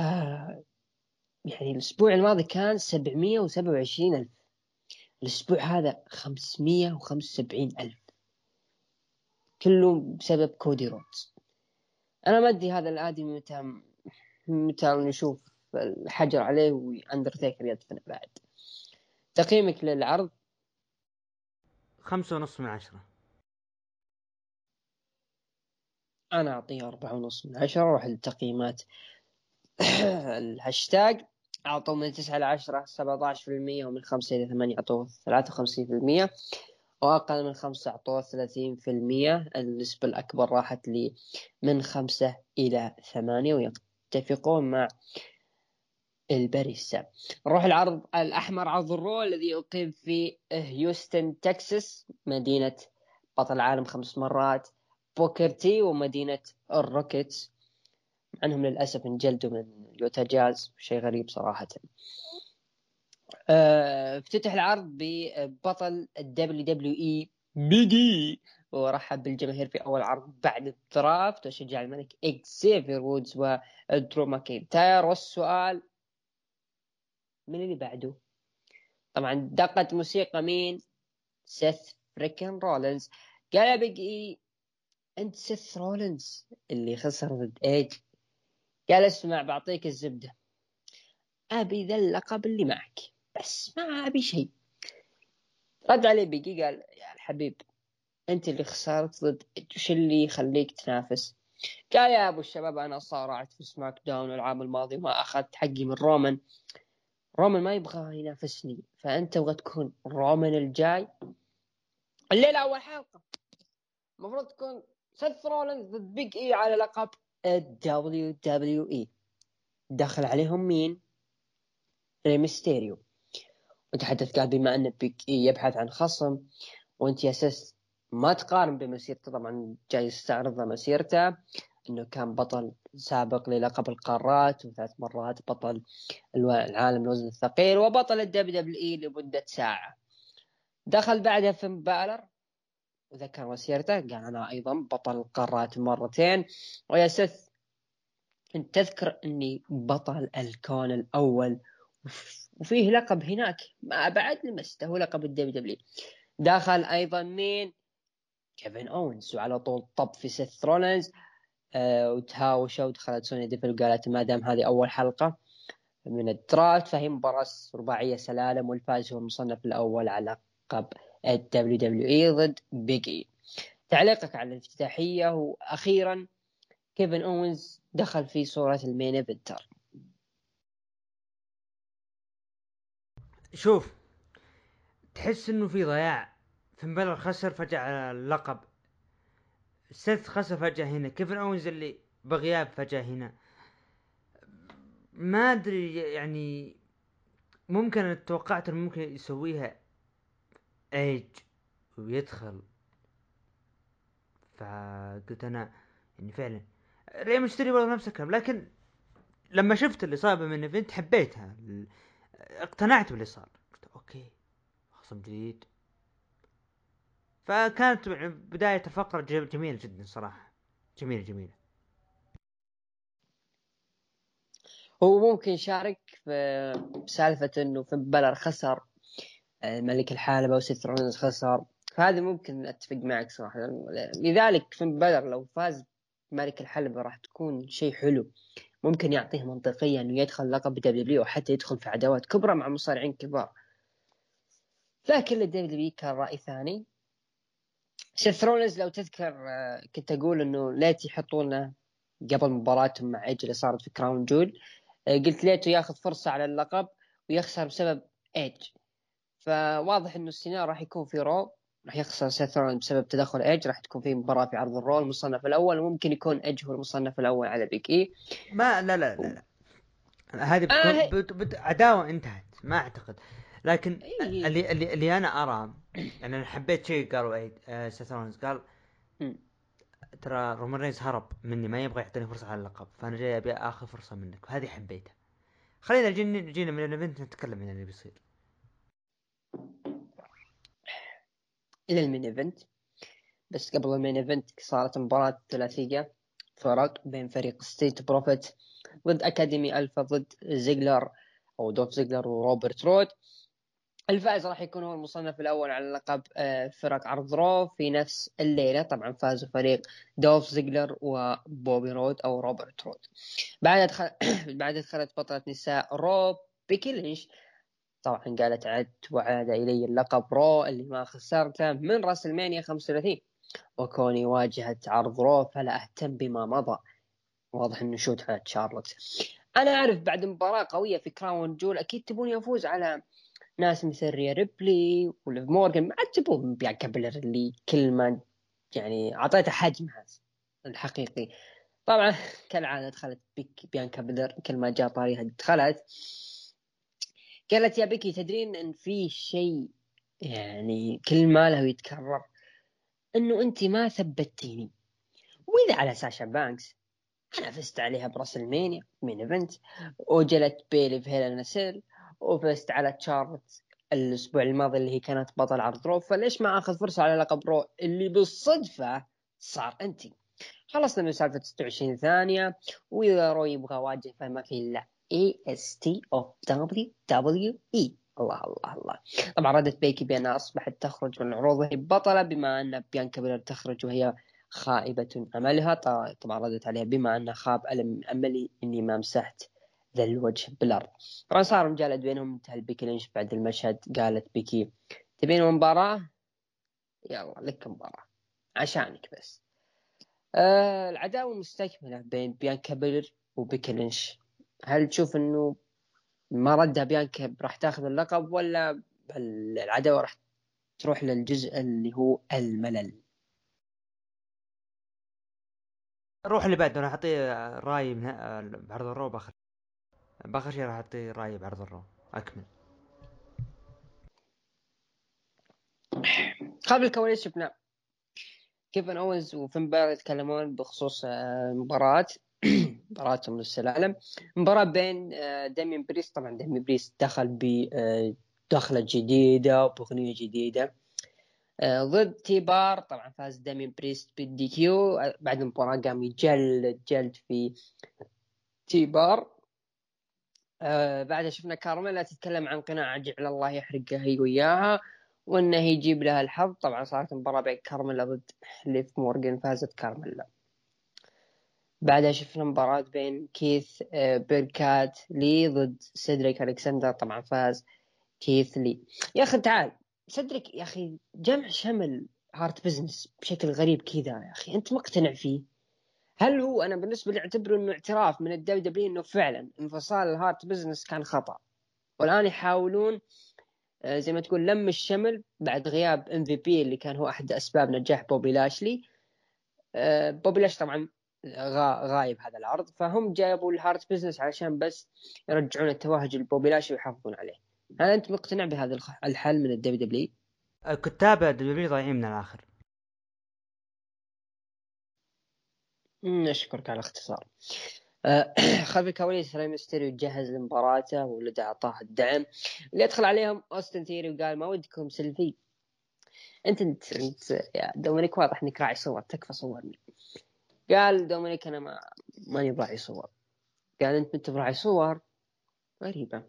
يعني الأسبوع الماضي كان 727 ألف. الأسبوع هذا 575 ألف. كله بسبب كودي رودز أنا ما أدري هذا الادمي متى متى نشوف الحجر عليه وأندرتيكر يدفن بعد. تقييمك للعرض؟ خمسة ونص من عشرة. أنا أعطيه أربعة ونص من عشرة أروح للتقييمات [COUGHS] الهاشتاج. اعطوا من تسعة إلى عشرة سبعة عشر في المية ومن خمسة إلى ثمانية اعطوه ثلاثة وخمسين في المية وأقل من خمسة اعطوه ثلاثين في المية النسبة الأكبر راحت لي من خمسة إلى ثمانية ويتفقون مع الباريسا نروح العرض الأحمر عرض الرو الذي أقيم في هيوستن تكساس. مدينة بطل العالم خمس مرات. بوكر تي ومدينة الروكيتس. مع انهم للأسف انجلدوا من يوتا جاز شيء غريب صراحة. آه، افتتح العرض ببطل الدبليو دبليو إي بيج إي ورحب بالجماهير في أول عرض بعد ال draft وشجع الملك اكسيفير وودز ودرو ماكينتاير والسؤال من اللي بعده؟ طبعا دقت موسيقى مين؟ سيث فريكن رولينز قال يا بيج اي أنت سيث رولينز اللي خسر ضد إيج قال اسمع بعطيك الزبدة. أبي ذا اللقب اللي معك بس ما أبي شيء. رد عليه بيج إي قال يا الحبيب أنت اللي خسرت ضد وش اللي يخليك تنافس؟ قال يا أبو الشباب أنا صارعت في سماك داون العام الماضي وما أخذت حقي من رومان رومان ما يبغى ينافسني فأنت تبغى تكون رومان الجاي. الليلة أول حلقة. المفروض تكون سيث رولينز ضد بيج اي على لقب الدبليو دبليو اي دخل عليهم مين؟ ريمستيريو وتحدث قال بما أن بيج إي يبحث عن خصم وأنت يا سيث ما تقارن بمسيرته طبعا جاي يستعرض مسيرته إنه كان بطل سابق للقب القارات وثلاث مرات بطل العالم الوزن الثقيل وبطل ال WWE لمدة ساعة. دخل بعدها فين بالر. وذكر مسيرته قال أنا أيضا بطل القارات مرتين. ويا سث كنت تذكر أني بطل الكون الأول وفيه لقب هناك ما بعد لمسته هو لقب ال WW دخل أيضا مين؟ كيفن اونز وعلى طول طب في سيث رولينز. آه وتهاوشوا ودخلت سونيا ديفل وقالت ما دام هذه أول حلقة من ال draft فهي مباراة رباعية سلالم والفائز هو المصنف الأول على لقب الدبليو دبليو إي ضد بيج اي تعليقك على الافتتاحية وأخيرا كيفن أوينز دخل في صورة ال main eventer. شوف تحس إنه في ضياع. فين بلر خسر على اللقب سيث خسر فجأة هنا. كيفن اونز اللي بغياب فجأة هنا. ما أدري يعني ممكن توقعت إنه ممكن يسويها ايج ويدخل. فقلت أنا يعني فعلا rematch برضه نفس الكلام؟ لكن لما شفت الاصابه main event حبيتها اقتنعت باللي صار. قلت okay خصم جديد. فكانت بداية الفقرة جميلة جدا صراحة. جميلة جميلة. هو ممكن يشارك في سالفة إنه فين بلر خسر. ملك الحلبة وسيث رولينز خسر فهذا ممكن أتفق معك صراحة. لذلك فين بلر لو فاز ملك الحلبة راح تكون شيء حلو. ممكن يعطيه منطقيا انه يدخل لقب دبليو أو حتى يدخل في عداوات كبرى مع مصارعين كبار. لكن للدبليو كان رأي ثاني. سيث لو تذكر آه، كنت أقول إنه ليت يحطونه قبل مباراتهم مع إيج اللي صارت في Crown Jewel. آه، قلت ليته ياخذ فرصة على اللقب ويخسر بسبب إيج. فواضح إنه السيناريو راح يكون في رو راح يخسر سيث بسبب تدخل ايج راح تكون في مباراة في عرض الرو المصنف الأول وممكن يكون ايج هو المصنف الأول على Big E ما لا لا لا, لا. هذه بتكون آه، بت... بت... عداوة انتهت ما أعتقد لكن إيه. اللي اللي, اللي أنا أرى يعني أنا حبيت شيء قاله ايج آه قال. ترى رومان رينز هرب مني ما يبغى يعطيني فرصة على اللقب فأنا جاي أبي آخذ فرصة منك وهذه حبيتها خلينا جينا جينا من ال event نتكلم عن اللي بيصير إلى ال main event. بس قبل ال main event صارت مباراة ثلاثية فرق بين فريق Street Profits ضد اكاديمي الفا ضد زيجلر أو دولف زيجلر وروبرت رود. الفائز راح يكون هو المصنف الأول على لقب آه، فرق عرض رو في نفس الليلة. طبعا فازوا فريق دولف زيجلر وبوبي رود أو روبرت رود. بعد دخل [CLEARS THROAT] بعد دخلت بطلة نساء رو بيكي لينش طبعا قالت عدت وعاد إلي اللقب رو اللي ما خسرته من راسلمانيا 35 وكوني واجهت عرض رو فلا أهتم بما مضى. واضح إنه shot على شارلوت. أنا أعرف بعد مباراة قوية في Crown Jewel أكيد تبوني افوز على ناس مثل ريا ريبلي وليف مورجان ما عاد تبون بيانكا بيلر اللي كل ما يعني أعطيته حجمها الحقيقي. طبعا كالعادة دخلت بيانكا بيلر كل ما جاء طاريها دخلت. قالت يا بيكي تدرين إن في شيء يعني كل ما له يتكرر إنه أنت ما ثبتيني. وإذا على ساشا بانكس أنا فزت عليها براسلمانيا main event وجلت بيلي في Hell in a Cell وفزت على تشارلت الأسبوع الماضي اللي هي كانت بطل عرض رو فليش ما آخذ فرصة على لقب رو؟ اللي بالصدفة صار انت خلصنا من سالفة 26 ثانية وإذا رو يبغى واجه فما في إلا اي الله الله الله. طبعا ردت بيكي بأنها أصبحت تخرج من العروض وهي بطلة بما أن بيانكا بيلر تخرج وهي خائبة أملها. طبعا ردت عليها بما أن خاب ألم أملي إني ما مسحت ذا الوجه بالأرض. طبعا صار مجالد بينهم انتهى البيكي لينش بعد المشهد قالت بيكي. تبين مباراة؟ يلا لك مباراة. عشانك بس. آه العداوة مستكملة بين بيانكا بيلر وبيكي لينش هل تشوف إنه ما ردها بيانكا راح تاخذ اللقب ولا العداوة راح تروح للجزء اللي هو الملل؟ روح اللي بعده أنا اعطيه رأي من بعرض الرو باخر باخر شيء راح اعطيه رأي بعرض الرو. أكمل. قبل الكواليس شفنا كيفن اونز وفين بار يتكلمون بخصوص المباراة. مباراتهم للسلالم مباراة بين آه، ديمين بريست طبعا ديمين بريست دخل بدخلة جديدة وبأغنية جديدة. آه، ضد تي بار طبعا فاز ديمين بريست بال DQ بعد المباراة قام يجلد جلد في تي بار آه بعدها شفنا كارميلا تتكلم عن قناع جعل الله يحرقها هي وياها وإنه يجيب لها الحظ. طبعا صارت مباراة بين كارميلا ضد ليف مورجن فازت كارميلا. بعدها شفنا مباراة بين كيث آه بيركات لي ضد سيدريك الكسندر طبعا فاز كيث لي. يا أخي تعال سيدريك يا أخي جمع شمل Hurt Business بشكل غريب كذا يا أخي. أنت مقتنع فيه؟ هل هو أنا بالنسبة لي أعتبره إنه اعتراف من ال WWE إنه فعلا انفصال ال Hurt Business كان خطأ. والآن يحاولون آه، زي ما تقول لم الشمل بعد غياب MVP اللي كان هو أحد أسباب نجاح بوبي لاشلي. آه، بوبي لاش طبعا غايب هذا العرض. فهم جابوا ال Hurt Business علشان بس يرجعون التوهج لبوبي لاشلي ويحافظون عليه. هل أنت مقتنع بهذا الحل من الدبليو دبليو كتاب الدبليو ضايعين من الآخر. نشكرك على الاختصار. آه، [CLEARS THROAT] خلف الكواليس ري ميستيريو جهز لمباراته ولده أعطاه الدعم. اللي يدخل عليهم أوستن ثيري وقال ما ودكم سيلفي. انت أنت أنت يا دومينيك واضح إنك راعي صور تكفى صورني. قال دومينيك أنا ما ماني براعي صور. قال أنت انت براعي صور؟ غريبة.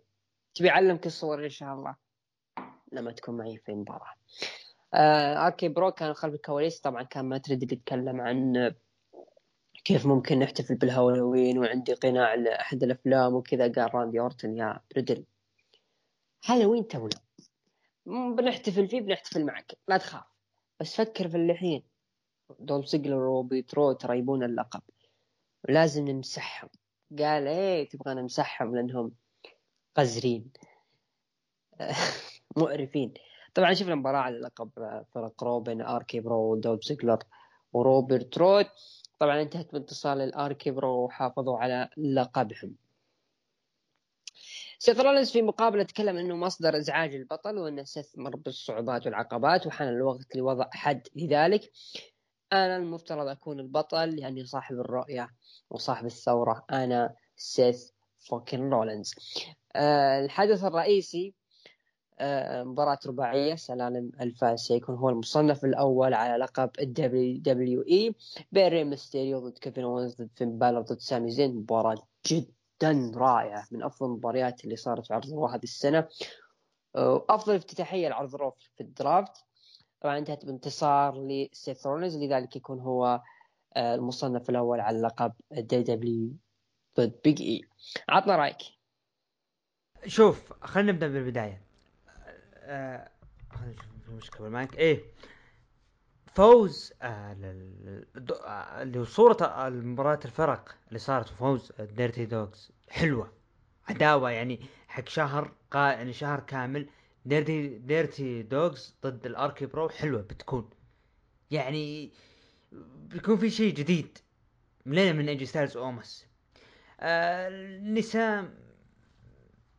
تبي أعلمك الصور إن شاء الله. لما تكون معي في المباراة آه RK-Bro كان خلف الكواليس. طبعا كان مات ريدل بيتكلم عن كيف ممكن نحتفل بالهالوين وعندي قناع لأحد الأفلام وكذا. قال راندي أورتن يا بريدل هالوين تونا. بنحتفل فيه بنحتفل معك. لا تخاف. بس فكر في الحين دولف زيجلر وروبرت رود ترى يبون اللقب. ولازم نمسحهم. قال إيه تبغى نمسحهم لأنهم قذرين. [LAUGHS] مقرفين. طبعا شفنا مباراة على لقب فرق رو بين RK-Bro ودولف زيجلر وروبرت رود طبعا انتهت بانتصار لل RK-Bro وحافظوا على لقبهم. سيث رولنز في مقابلة تكلم إنه مصدر إزعاج البطل وإنه سيث مر بالصعوبات والعقبات وحان الوقت لوضع حد لذلك. أنا المفترض أكون البطل يعني صاحب الرؤية وصاحب الثورة. أنا سيث freakin رولنز أه الحدث الرئيسي أه مباراة رباعية سلالم الفائز سيكون هو المصنف الأول على لقب WWE بين ري ميستيريو ضد كيفن اونز ضد فين بالر ضد سامي زين. مباراة جدا رائعة من أفضل المباريات اللي صارت في عرض رو هذه السنة. وأفضل افتتاحية لعرض رو في ال draft. طبعا انتهت بانتصار لسيث رولينز لذلك يكون هو المصنف الأول على لقب ال WWE ضد بيج إي. عطنا رأيك. شوف خلينا نبدأ بالبداية. آه خلينا نشوف المشكلة معك إيه. فوز آه اللي هو صورة المباراة الفرق اللي صارت وفوز Dirty Dawgs حلوة. عداوة يعني حق شهر قا يعني شهر كامل Dirty Dirty Dawgs ضد ال RK-Bro حلوة بتكون. يعني بيكون في شيء جديد. ملينا من ايجي ستايلز اومس آه النساء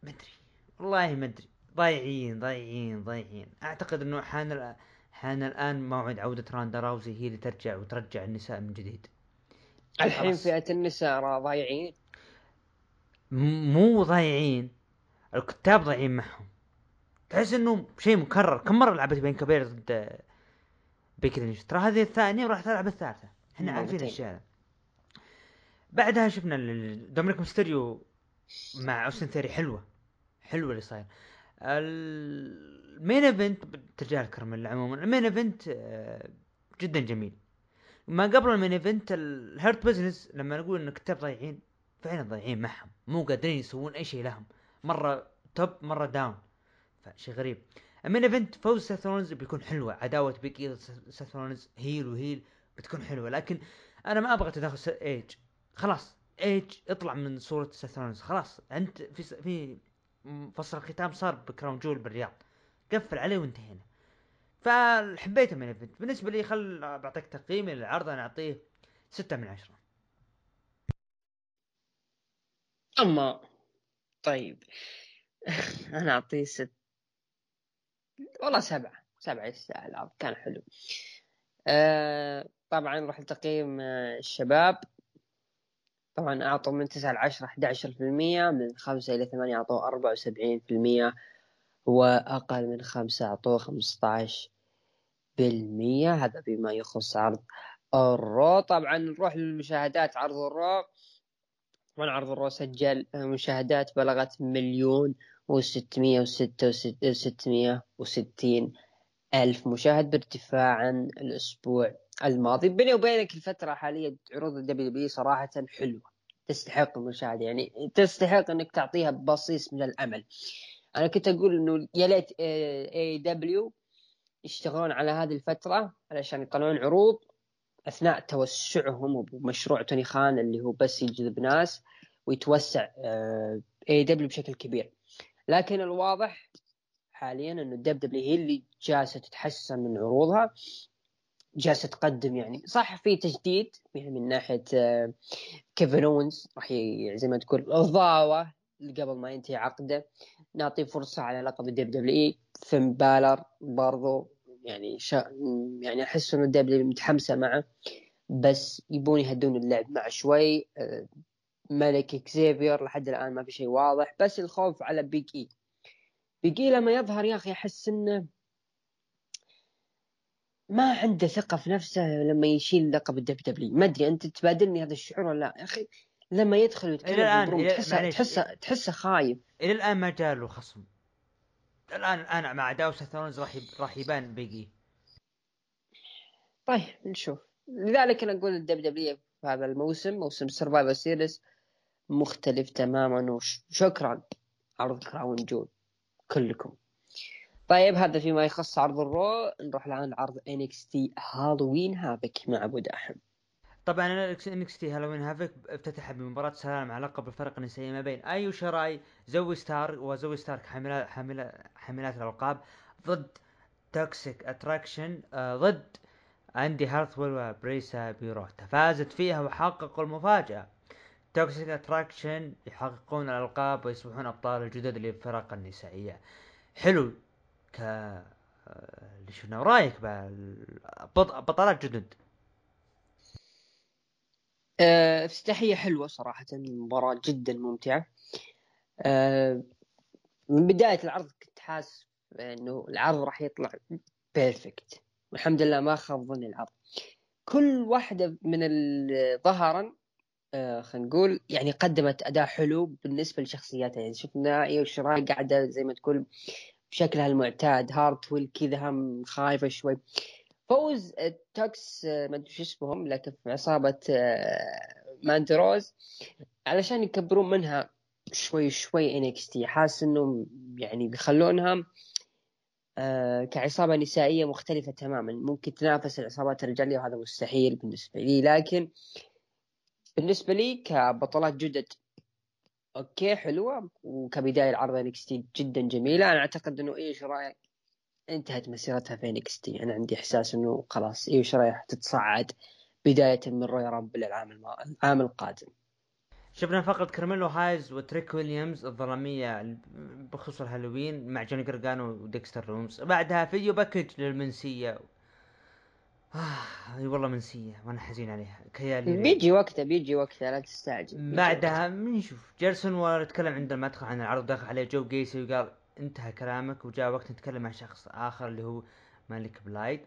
مدري والله مدري ضايعين ضايعين ضايعين. أعتقد إنه حان حان الآن موعد عودة روندا راوزي هي اللي ترجع وترجع النساء من جديد. الحين فئة النساء ضايعين. مو ضايعين. الكتاب ضايعين معهم. تحس إنه شيء مكرر. كم مرة لعبت بيانكا بيلير ضد بيكي لينش ترى هذه الثانية وراح تلعب الثالثة. إحنا عارفين الاشياء بعدها شفنا دومينيك ميستيريو مع أوستن ثيري. حلوة. حلوة اللي صاير. ال main event ترجع كرمل عموما. ال main event آه، جدا جميل. ما قبل ال main event ال Hurt Business لما نقول ان الكتاب ضايعين فعلا ضايعين معهم. مو قادرين يسوون أي شيء لهم. مرة top مرة down فشيء غريب. ال main event فوز سيث رولنز بيكون حلوة عداوة بيج إي سيث رولنز heel و heel بتكون حلوة. لكن أنا ما أبغى تدخل إيج. خلاص إيج اطلع من صورة سيث رولنز خلاص أنت في في فصل الختام صار بكراون جويل بالرياض. قفل عليه وانتهينا. فحبيته من ال event بالنسبة لي خل بعطيك تقييمي للعرض أنا أعطيه ستة من عشرة. أما طيب [LAUGHS] أنا أعطيه ست والله سبعة سبعة يستاهل كان حلو. آه طبعا نروح لتقييم آه الشباب. طبعا أعطوا من تسعة لعشرة أحد عشر في المية من خمسة إلى ثمانية أعطوه أربعة وسبعين في المية وأقل من خمسة أعطوه خمسة عشر بالمية هذا بما يخص عرض الرو. طبعا نروح للمشاهدات. عرض الرو. طبعا عرض الرو سجل مشاهدات بلغت مليون وستمية وستة وستمية وستين ألف مشاهد بارتفاع عن الأسبوع الماضي. بيني وبينك الفترة حاليا عروض ال WWE صراحة حلوة. تستحق المشاهدة يعني تستحق إنك تعطيها بصيص من الأمل. أنا كنت أقول إنه يا ليت AEW يشتغلون على هذه الفترة علشان يطلعون عروض أثناء توسعهم بمشروع توني خان اللي هو بس يجذب ناس ويتوسع AEW بشكل كبير. لكن الواضح حاليا إنه ال WWE هي اللي جالسة تتحسن من عروضها جالسة تقدم يعني. صح في تجديد يعني من ناحية كيفن اونز راح زي ما تقول الضاوه قبل ما ينتهي عقده. نعطيه فرصة على لقب ال WWE إيه فين بالر برضو يعني شا يعني أحس إنه الدب متحمسة معه بس يبون يهدون اللعب معه شوي. ملك اكزيفير لحد الآن ما في شيء واضح بس الخوف على Big E. Big E لما يظهر يا أخي احس إنه ما عنده ثقة في نفسه لما يشيل لقب ال WWE. ما أدري أنت تبادلني هذا الشعور ولا لا؟ يا أخي لما يدخل إلى ويتكلم الآن- بالبروم إلى- تحسه. تحسه تحسه خايف. إلى الآن ما جاء له خصم. الان الآن مع داو سيث رولينز راح راح يبان بيجي طيب نشوف. لذلك أنا أقول ال WWE في هذا الموسم موسم Survivor Series مختلف تماما وشكرا عرض Crown Jewel كلكم. طيب هذا فيما يخص عرض ال Raw. نروح الآن لعرض NXT Halloween Havoc مع أبو داحم. طبعا NXT Halloween Havoc افتتح بمباراة سلام على لقب الفرق النسائي ما بين ايو شراي زوي ستارك وزوي ستارك حاملات حاملات حاملات الألقاب ضد Toxic Attraction آه ضد اندي هارتويل وبيرسيا بيروتا فازت فيها وحققوا المفاجأة. Toxic Attraction يحققون الألقاب ويصبحون أبطال الجدد للفرق النسائية. حلو. ك آه، اللي شفناه رأيك بطلات جدد؟ آه، افتتاحية حلوة صراحة. مباراة جدا ممتعة. آه، من بداية العرض كنت حاسس إنه العرض راح يطلع perfect والحمد لله ما خاب ظني العرض. كل واحدة من ظهرا آه، خلينا نقول يعني قدمت أداء حلو بالنسبة لشخصياتها. يعني شفنا إيو شراي قاعدة زي ما تقول بشكلها المعتاد هارتويل كذا هم خايفة شوي. فوز توكس آه، ما أدري شو اسمهم لكن في عصابة آه، ماندي روز علشان يكبرون منها شوي شوي NXT. حاسس إنهم يعني بيخلونها آه، كعصابة نسائية مختلفة تماما. ممكن تنافس العصابات الرجالية وهذا مستحيل بالنسبة لي. لكن بالنسبة لي كبطلات جدد okay حلوة وكبداية العرض NXT جدا جميلة. أنا أعتقد إنه إيو شراي انتهت مسيرتها في NXT أنا عندي إحساس إنه خلاص إيو شراي تتصعد بداية من Royal Rumble العام العام القادم؟ شفنا فقرة كارميلو هايز وتريك ويليامز الظلامية بخصوص الهالوين مع جوني جرجانو وديكستر لوميس. بعدها video package للمنسية أي والله منسية وأنا حزين عليها. كيالي بيجي وقته بيجي وقته لا تستعجل بعدها بنشوف جريسون والر اتكلم عند المدخل عن العرض دخل عليه. جو جيسي وقال انتهى كلامك وجاء وقت نتكلم عن شخص آخر اللي هو مالك بلايد.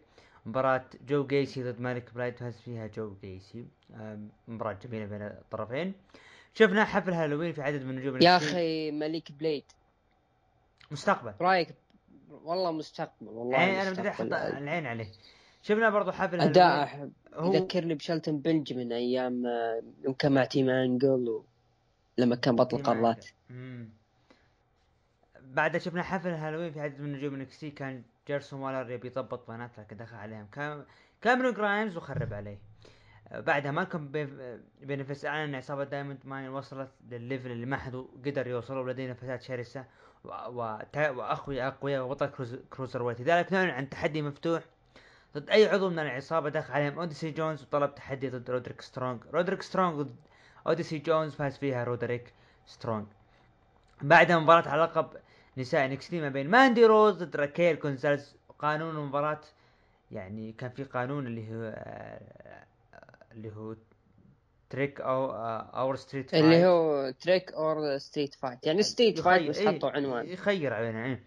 مباراة جو جيسي ضد مالك بلايد فاز فيها جو جيسي. مباراة جميلة بين الطرفين. شفنا حفل هالوين في عدد من نجوم يا. أخي مليك بليد مستقبل. رأيك؟ والله مستقبل والله يعني أنا بدي أحط مستقبل. العين عليه. شفنا برضو حفل أداء. هو يذكرني بشلتون بنجمن أيام آه، يوم كان مع Team Angle و... لما كان بطل قارات. بعدها شفنا حفل هالوين في عدد من نجوم NXT كان جريسون والر يبي يضبط بنات لكن دخل عليهم. كام كاميرون جرايمز وخرب عليه. آه، بعدها مالكم بيف- بيفنز أعلن إن عصابة Diamond Mine وصلت للل level اللي ما حد قدر يوصله ولدينا فتاة شرسة و... و... وأخوين أقوياء وبطل cruiser... cruiserweight. لذلك نعلن عن تحدي مفتوح ضد أي عضو من العصابة دخل عليهم. أوديسي جونز وطلب تحدي ضد رودريك سترونج رودريك سترونج ضد أوديسي جونز فاز فيها رودريك سترونج بعدها مباراة على لقب نساء NXT ما بين ماندي روز ضد راكيل كونزالز. قانون المباراة يعني كان في قانون اللي هو اللي هو trick or or street اللي هو trick or street fight يعني street fight بس حطوا عنوان. يخير علينا إيه.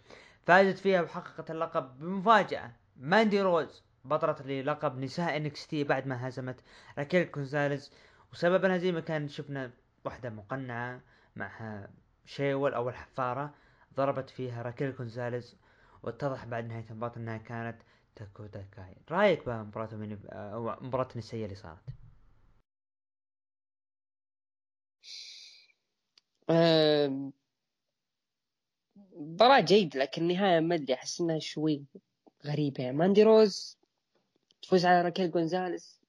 فازت فيها وحققت اللقب بمفاجأة. ماندي روز بطلت للقب نساء NXT بعد ما هزمت راكيل كونزاليز. وسبب الهزيمة كان شفنا واحدة مقنعة معها shovel أو الحفارة ضربت فيها راكيل كونزاليز. واتضح بعد نهاية المباراة أنها كانت داكوتا كاي. رأيك بمباراة أو مباراة النسائية اللي صارت؟ مباراة جيدة لكن النهاية ما أدري أحس إنها شوي غريبة. ماندي روز تفوز على راكيل جونزاليز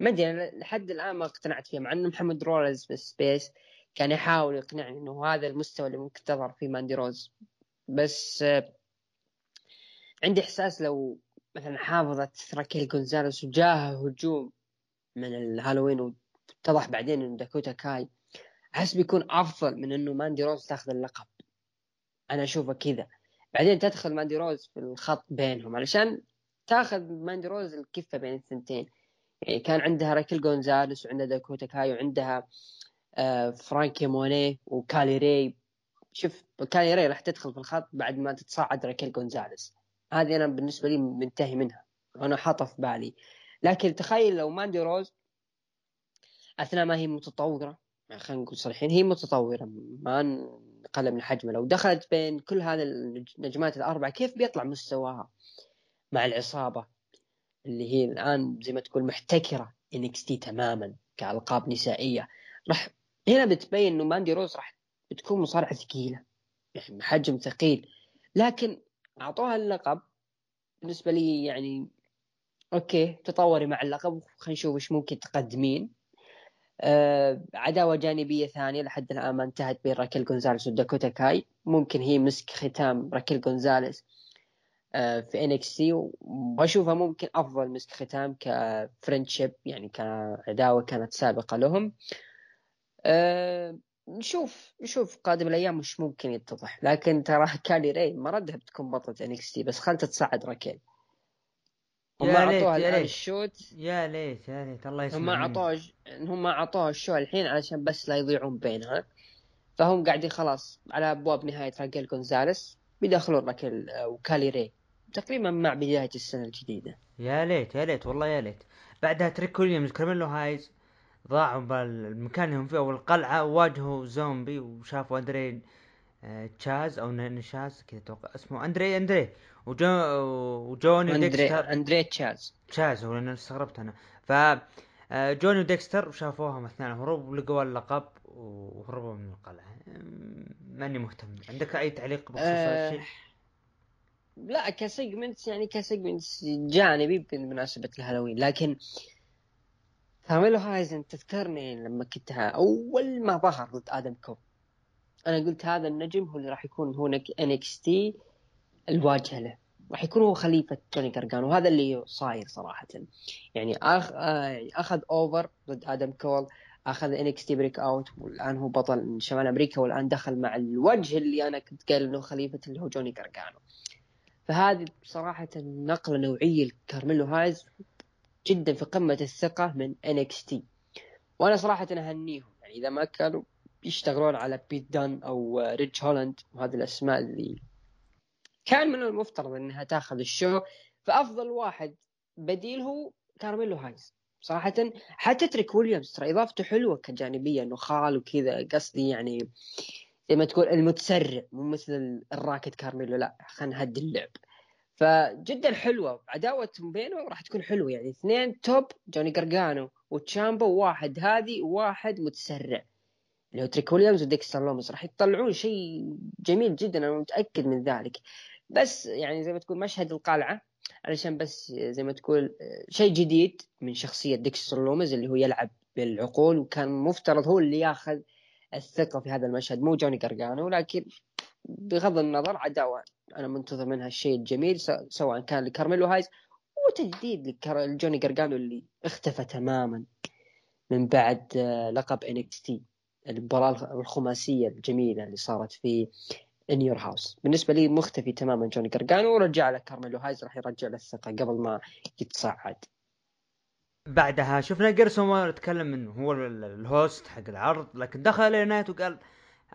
ما أدري أنا لحد الآن ما اقتنعت فيها مع إنه محمد رولز في space كان يحاول يقنعني إنه هذا المستوى اللي ممكن تظهر فيه ماندي روز. بس عندي إحساس لو مثلا حافظت راكيل جونزاليز وجاها هجوم من الهالوين واتضح بعدين إنه داكوتا كاي أحس بيكون أفضل من إنه ماندي روز تاخذ اللقب. أنا أشوفه كذا. بعدين تدخل ماندي روز في الخط بينهم علشان تاخذ ماندي روز الكفة بين الثنتين. يعني كان عندها راكيل جونزاليس وعندها داكوتا كاي وعندها آه فرانكي موني وكالي ري. شوف كالي ري راح تدخل في الخط بعد ما تتصاعد راكيل جونزاليس هذه أنا بالنسبة لي منتهي منها. وأنا حاطه في بالي. لكن تخيل لو ماندي روز أثناء ما هي متطورة يعني خلينا نقول صريحين هي متطورة ما نقل من حجمها. لو دخلت بين كل هذه النجمات الأربعة كيف بيطلع مستواها؟ مع العصابة اللي هي الآن زي ما تقول محتكرة NXT تماما كألقاب نسائية. راح هنا بتبين إنه ماندي روز راح بتكون مصارعة ثقيلة يعني حجم ثقيل. لكن أعطوها اللقب. بالنسبة لي يعني okay تطوري مع اللقب. خلينا نشوف إيش ممكن تقدمين. آه عداوة جانبية ثانية لحد الآن ما انتهت بين راكيل جونزاليس وداكوتا كاي. ممكن هي مسك ختام راكيل جونزاليس في NXT واشوفها ممكن أفضل مسك ختام ك friendship يعني كعداوة كانت سابقة لهم. آه نشوف نشوف قادم الأيام مش ممكن يتضح. لكن ترى كالي ري ما ردها بتكون بطلة NXT بس خلتها تصعد راكيل هم أعطوها الآن ال shot. يا ليت يا ليت. الله يسمع هم. أعطوها هم أعطوها ال shot الحين علشان بس لا يضيعون بينها. فهم قاعدين خلاص على أبواب نهاية راكيل جونزاليس بيدخلون راكيل آه، وكالي ري تقريبا مع بداية السنة الجديدة. يا ليت يا ليت والله يا ليت. بعدها تريك ويليامز كارميلو هايز ضاعوا بالمكان اللي هم فيه أو القلعه وواجهوا زومبي وشافوا أندري آه، تشاز أو نشاز كذا أتوقع اسمه. أندري أندري. وجو وجوني أندري وديكستر. أندري تشاز. تشاز هو لأن استغربت أنا. ف آه، جوني وديكستر شافوهم اثناء الهروب ولقوا اللقب وهربوا من القلعة. أمم، ماني مهتم. عندك أي تعليق بخصوص هذا آه الشيء؟ لا ك segment يعني ك segment جانبي بمناسبة الهالوين. لكن كارميلو هايز تذكرني لما كنت أول ما ظهر ضد آدم كول أنا قلت هذا النجم هو اللي راح يكون هناك NXT الواجهة له. راح يكون هو خليفة جوني كارجانو وهذا اللي صاير صراحة. يعني أخ... آه أخذ over ضد آدم كول أخذ NXT breakout والآن هو بطل شمال أمريكا والآن دخل مع الوجه اللي أنا كنت قايل إنه خليفة اللي هو جوني كارجانو فهذه بصراحة نقلة نوعية لكارميلو هايز جدا في قمة الثقة من NXT وأنا صراحة أهنيهم. يعني إذا ما كانوا يشتغلون على بيت دان أو ريتش هولاند وهذه الأسماء اللي كان من المفترض أنها تأخذ ال shot فأفضل واحد بديل هو كارميلو هايز. صراحة حتى تريك ويليامز ترى إضافته حلوة كجانبية إنه خال وكذا قصدي يعني زي ما تقول المتسرع مو مثل الراكد كارميلو لا خلينا نهدي اللعب. فجدا حلوة عداوتهم بينهم راح تكون حلوة يعني اثنين top جوني جرجانو وتشامبو واحد هادي وواحد متسرع. اللي هو تريك ويليامز وديكستر لومز راح يطلعون شيء جميل جدا أنا متأكد من ذلك. بس يعني زي ما تقول مشهد القلعة علشان بس زي ما تقول شيء جديد من شخصية ديكستر لومز اللي هو يلعب بالعقول وكان مفترض هو اللي ياخذ الثقة في هذا المشهد. مو جوني جرجانو لكن بغض النظر عداوة. أنا منتظر منها الشيء الجميل سواء كان لكارميلو هايز وتجديد لجوني جرجانو اللي اختفى تماما من بعد آه، لقب NXT المباراة الخماسية الجميلة اللي صارت في In Your House بالنسبة لي مختفي تماما جوني جرجانو ورجع له كارميلو هايز راح يرجع له الثقة قبل ما يتصعد. بعدها شفنا جيرسون وولر يتكلم إنه هو ال- ال host حق العرض لكن دخل LA Knight وقال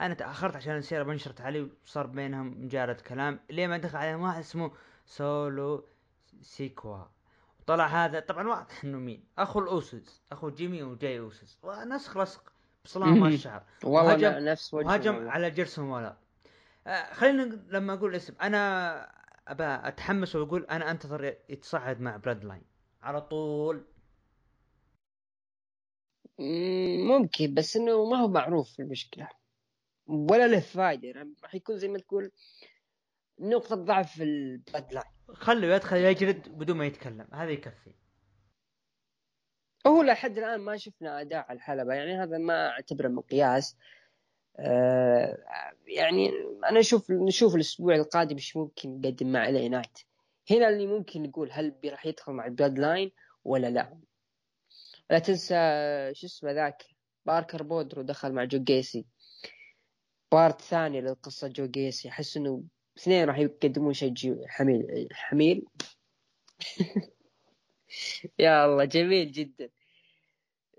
أنا تأخرت عشان يصير بنشرت علي وصار بينهم مجارة كلام. ليه ما دخل عليهم واحد اسمه سولو سيكوا. طلع هذا طبعا واضح إنه مين؟ أخو الاوسس أخو جيمي وجاي اوسس ونسخ لصق بصلاه ما الشعر والله نفس وجهه والله. على جيرسون وولر آه خلينا لما أقول اسم أنا أبى أتحمس وأقول أنا أنتظر يتصعد مع Bloodline. على طول. ممكن بس إنه ما هو معروف المشكلة. ولا له فائدة يعني راح يكون زي ما تقول نقطة ضعف في ال Bloodline. خليه يدخل يجلد بدون ما يتكلم. هذا يكفي. هو لحد الآن ما شفنا أداء على الحلبة. يعني هذا ما أعتبره مقياس. آه يعني أنا أشوف نشوف الأسبوع القادم إيش ممكن يقدم مع LA Knight هنا اللي ممكن نقول هل راح يدخل مع ال Bloodline ولا لا. لا تنسى شو اسمه ذاك؟ باركر بودرو دخل مع جو جيسي. بارت ثاني للقصة جو جيسي. أحس إنه اثنين راح يقدمون شيء جي- حميل حميل. [LAUGHS] يا الله جميل جدا.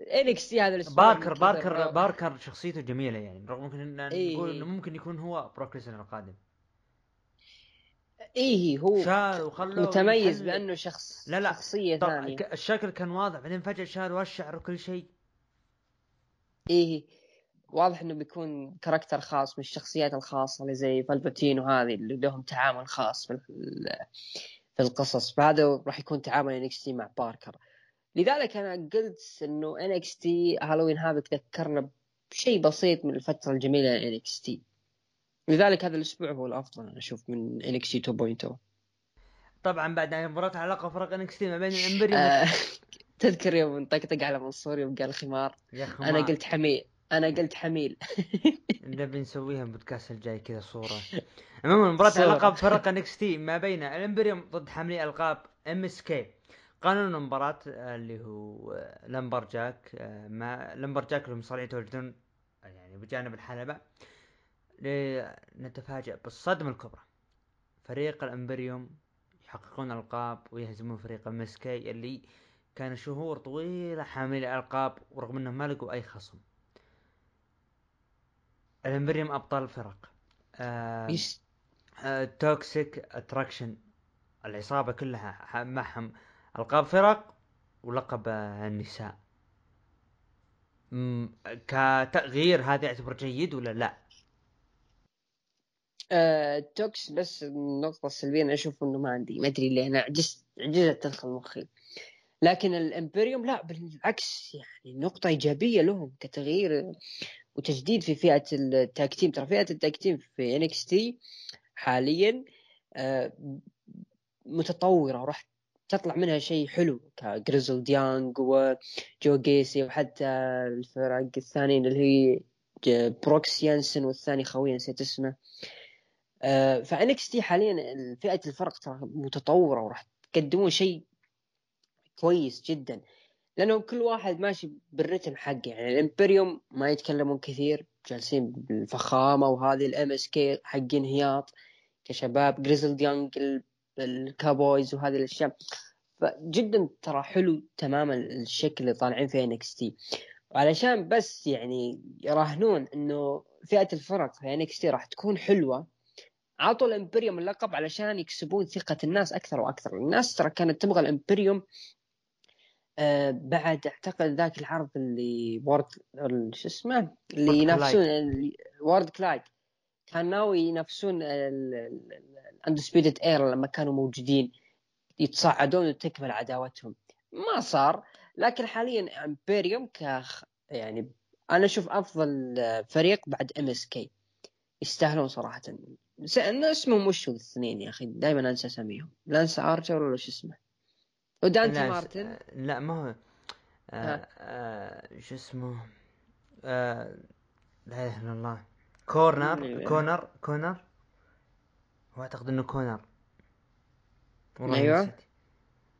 انكس هذا الأسبوع باركر باركر. باركر شخصيته جميلة يعني رغم ممكن ان إيه. نقول إنه ممكن يكون هو بروك القادم. إيه هو شال وخلوه متميز يحل- بأنه شخص لا لا شخصية ثانية. الشكل كان واضح بعدين فجأة شال والشعر وكل شيء. إيه واضح إنه بيكون character خاص من الشخصيات الخاصة اللي زي فالباتين وهذه اللي لهم تعامل خاص في في القصص. فهذا راح يكون تعامل انكس مع باركر. لذلك أنا قلت إنه NXT Halloween Havoc ذكرنا بشيء بسيط من الفترة الجميلة ل NXT. لذلك هذا الأسبوع هو الأفضل أنا أشوف من NXT 2.0 طبعا بعد مباراة علاقة فرق NXT ما بين [LAUGHS] ال Imperium آه تذكر يوم انطقطق على منصور يوم قال خمار. يا خمار. أنا قلت حميل. أنا قلت حميل. [LAUGHS] نبي نسويها بودكاست الجاي كذا صورة. عموما مباراة علاقة فرق NXT ما بين ال Imperium ضد حاملي ألقاب MSK قانون المباراة اللي هو lumberjack ما lumberjack اللي مصارعين يتواجدون يعني بجانب الحلبة. لنتفاجأ بالصدمة الكبرى. فريق ال Imperium يحققون ألقاب ويهزمون فريق ال MSK اللي كان شهور طويلة حامل الألقاب ورغم إنهم ما لقوا أي خصم. ال Imperium أبطال الفرق آه آه Toxic Attraction العصابة كلها معهم ألقاب فرق ولقب النساء. كتغيير هذا يعتبر جيد ولا لا؟ آه، توكس بس النقطة السلبية أنا أشوف إنه ما عندي ما أدري ليه أنا عجزت عجزت تدخل مخي لكن ال Imperium لا بالعكس يعني نقطة إيجابية لهم كتغيير وتجديد في فئة ال tag ترى فئة ال tag في NXT حاليا آه، متطورة وراح تطلع منها شيء حلو ك Grizzled Young وجو جيسي وحتى الفرق الثانيين اللي هي بروكس يانسن والثاني خوي نسيت اسمه. ف NXT حاليا فئة الفرق ترى متطورة وراح تقدمون شيء كويس جدا لأنه كل واحد ماشي بالرتم حقه. يعني ال Imperium ما يتكلمون كثير جالسين بالفخامة وهذه ال MSK حقين هياط كشباب Grizzled Young ال cowboys وهذه الأشياء. فجدا ترى حلو تماما الشكل اللي طالعين فيه NXT وعلشان بس يعني يراهنون إنه فئة الفرق في NXT راح تكون حلوة عطوا ال Imperium اللقب علشان يكسبون ثقة الناس أكثر وأكثر. الناس ترى كانت تبغى ال Imperium آه بعد أعتقد ذاك العرض اللي Worlds شو اسمه؟ اللي ينافسون Worlds Collide. كان ناوي ينافسون ال Undisputed Era لما كانوا موجودين يتصعدون وتكمل عداوتهم. ما صار لكن حاليا Imperium كاخ يعني أنا أشوف أفضل فريق بعد MSK يستاهلون صراحة. اسمهم وش الاثنين يا أخي دائما أنسى أساميهم. لانس ارشر ولا شو اسمه. ودانتي مارتن. لا ما هو آه آه. شو اسمه آه لا إله إلا الله. كورنر كونر كونر. هو أعتقد إنه كونر. والله أيوه. نسيت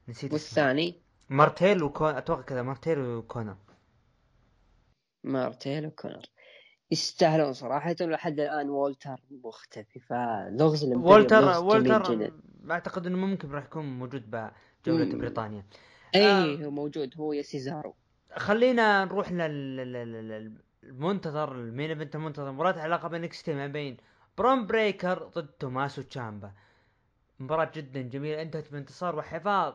نسيت والثاني؟ مارتيل وكون أتوقع كذا مارتيل وكونر. مارتيل وكونر. يستاهلون صراحة. لحد الآن وولتر مختفي فلغز وولتر وولتر أعتقد أنه ممكن راح يكون موجود بجولة بريطانيا. أي آه. هو موجود هو يا سيزارو. خلينا نروح للمنتظر ال main event المنتظر مباراة علاقة بين إكس ما بين برون بريكر ضد توماسو تشامبا. مباراة جدا جميلة انتهت بانتصار وحفاظ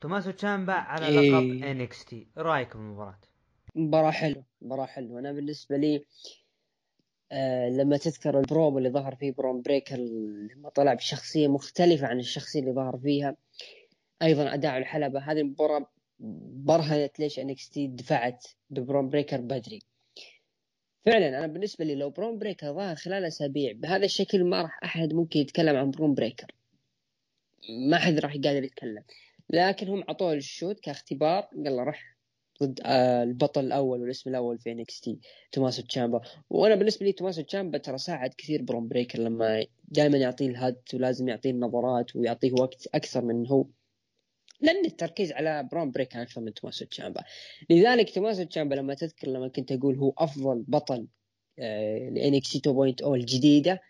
توماسو تشامبا على إيه. لقب NXT. رايكم المباراة؟ مباراة حلوة مباراة حلوة. أنا بالنسبة لي آه لما تذكر البروم اللي ظهر فيه برون بريكر لما طلع بشخصية مختلفة عن الشخصية اللي ظهر فيها. أيضا أداء الحلبة هذه المباراة برهنت ليش NXT دفعت ببرون بريكر بدري. فعلا أنا بالنسبة لي لو برون بريكر ظهر خلال أسابيع بهذا الشكل ما راح أحد ممكن يتكلم عن برون بريكر. ما حد راح يقدر يتكلم. لكن هم عطوه ال shot كاختبار له راح ضد آه، البطل الأول والاسم الأول في NXT توماسو تشامبا وأنا بالنسبة لي توماسو تشامبا ترى ساعد كثير برون بريكر لما دائما يعطيه ال heat ولازم يعطيه النظرات ويعطيه وقت أكثر من هو. لأن التركيز على برون بريكر أكثر من توماسو تشامبا لذلك توماسو تشامبا لما تذكر لما كنت أقول هو أفضل بطل ل NXT 2.0 الجديدة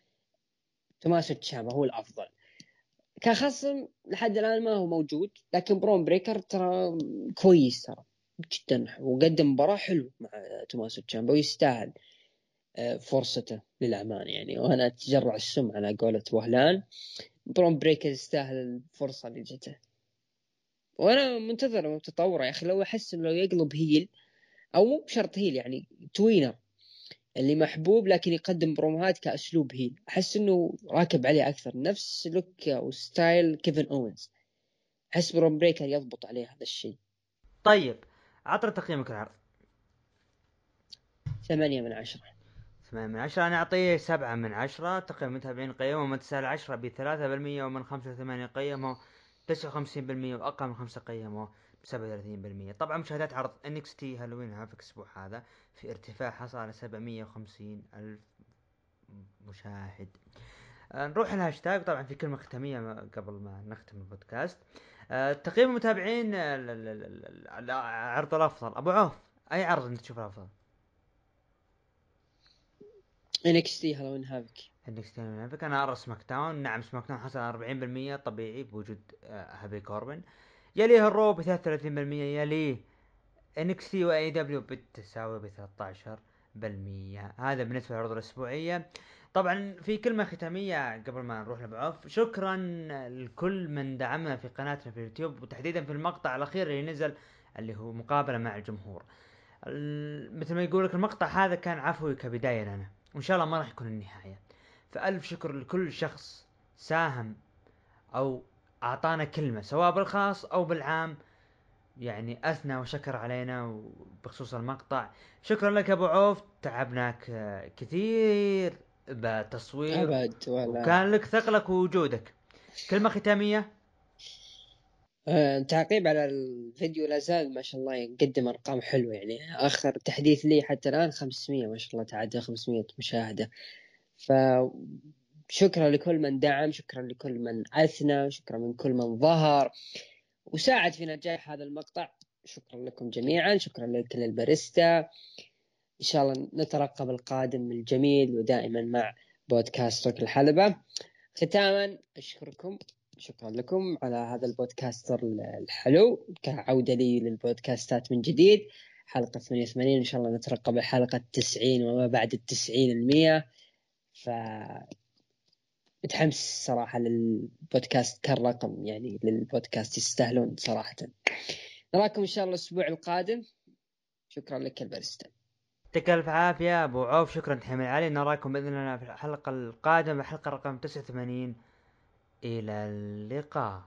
توماسو تشامبا هو الأفضل. كخصم لحد الآن ما هو موجود لكن برون بريكر ترى كويس ترى. جدا وقدم مباراة حلوة مع توماسو تشامبا ويستاهل آه، فرصته للأمانة يعني. وأنا أتجرع السم على قولة وهلان. برون بريكر يستاهل الفرصة اللي جته. وأنا منتظر تطوره يا أخي. لو أحس لو يقلب heel أو مو بشرط heel يعني tweener اللي محبوب لكن يقدم بروموهات كأسلوب heel. أحس إنه راكب عليه أكثر. نفس look و style كيفن أوينز. أحس برون بريكر يضبط عليه هذا الشيء. طيب عطنا تقييمك العرض ثمانية من عشرة. ثمانية من عشرة أنا أعطيه سبعة من عشرة. تقييم المتابعين قيمه ومن تسعة لعشرة بثلاثة بالمية ومن خمسة لثمانية قيمه تسعة وخمسين بالمية وأقل من خمسة قيمه بسبعة وثلاثين بالمية. طبعا مشاهدات عرض NXT Halloween Havoc الأسبوع هذا. في ارتفاع حصل على سبعمية وخمسين ألف مشاهد. آه، نروح الهاشتاق. طبعا في كلمة ختامية قبل ما نختم البودكاست. آه، تقييم المتابعين العرض الأفضل. أبو عوف أي عرض أنت تشوفه أفضل؟ NXT Halloween Havoc NXT Halloween Havoc أنا أرى SmackDown نعم SmackDown حصل على 40% طبيعي بوجود آه، Happy Corbin. يليه ال Raw ب 33% يليه NXT و AEW بالتساوي ب 13% هذا بالنسبة للعروض الأسبوعية. طبعا في كلمة ختامية قبل ما نروح لبوعوف شكرا لكل من دعمنا في قناتنا في اليوتيوب وتحديدا في المقطع الأخير اللي نزل اللي هو مقابلة مع الجمهور. مثل ما يقول لك المقطع هذا كان عفوي كبدايه لنا وإن شاء الله ما راح يكون النهاية. فألف شكر لكل شخص ساهم أو أعطانا كلمة سواء بالخاص أو بالعام. يعني أثنى وشكر علينا بخصوص المقطع. شكرا لك أبو عوف تعبناك كثير. بتصوير أبد ولا؟ وكان لك ثقلك ووجودك كلمة ختامية؟ آه، تعقيب على الفيديو لا زال ما شاء الله يقدم أرقام حلوة يعني. آخر تحديث لي حتى الآن 500 ما شاء الله تعدى 500 مشاهدة. ف شكرا لكل من دعم شكرا لكل من أثنى شكرا من كل من ظهر. وساعد في نجاح هذا المقطع. شكرا لكم جميعا شكرا لكل الباريستا. إن شاء الله نترقب القادم الجميل ودائما مع بودكاست رك الحلبة. ختاما أشكركم شكرا لكم على هذا البودكاست الحلو. كعودة لي للبودكاستات من جديد. حلقة 88 إن شاء الله نترقب الحلقة 90 وما بعد التسعين المية. ف متحمس صراحة للبودكاست كالرقم يعني للبودكاست يستاهلون صراحة. نراكم إن شاء الله الأسبوع القادم. شكرا لك الباريستا يعطيك ألف عافية أبو عوف شكرا تحمل علي. نراكم بإذن الله في الحلقة القادمة الحلقة رقم 89 إلى اللقاء.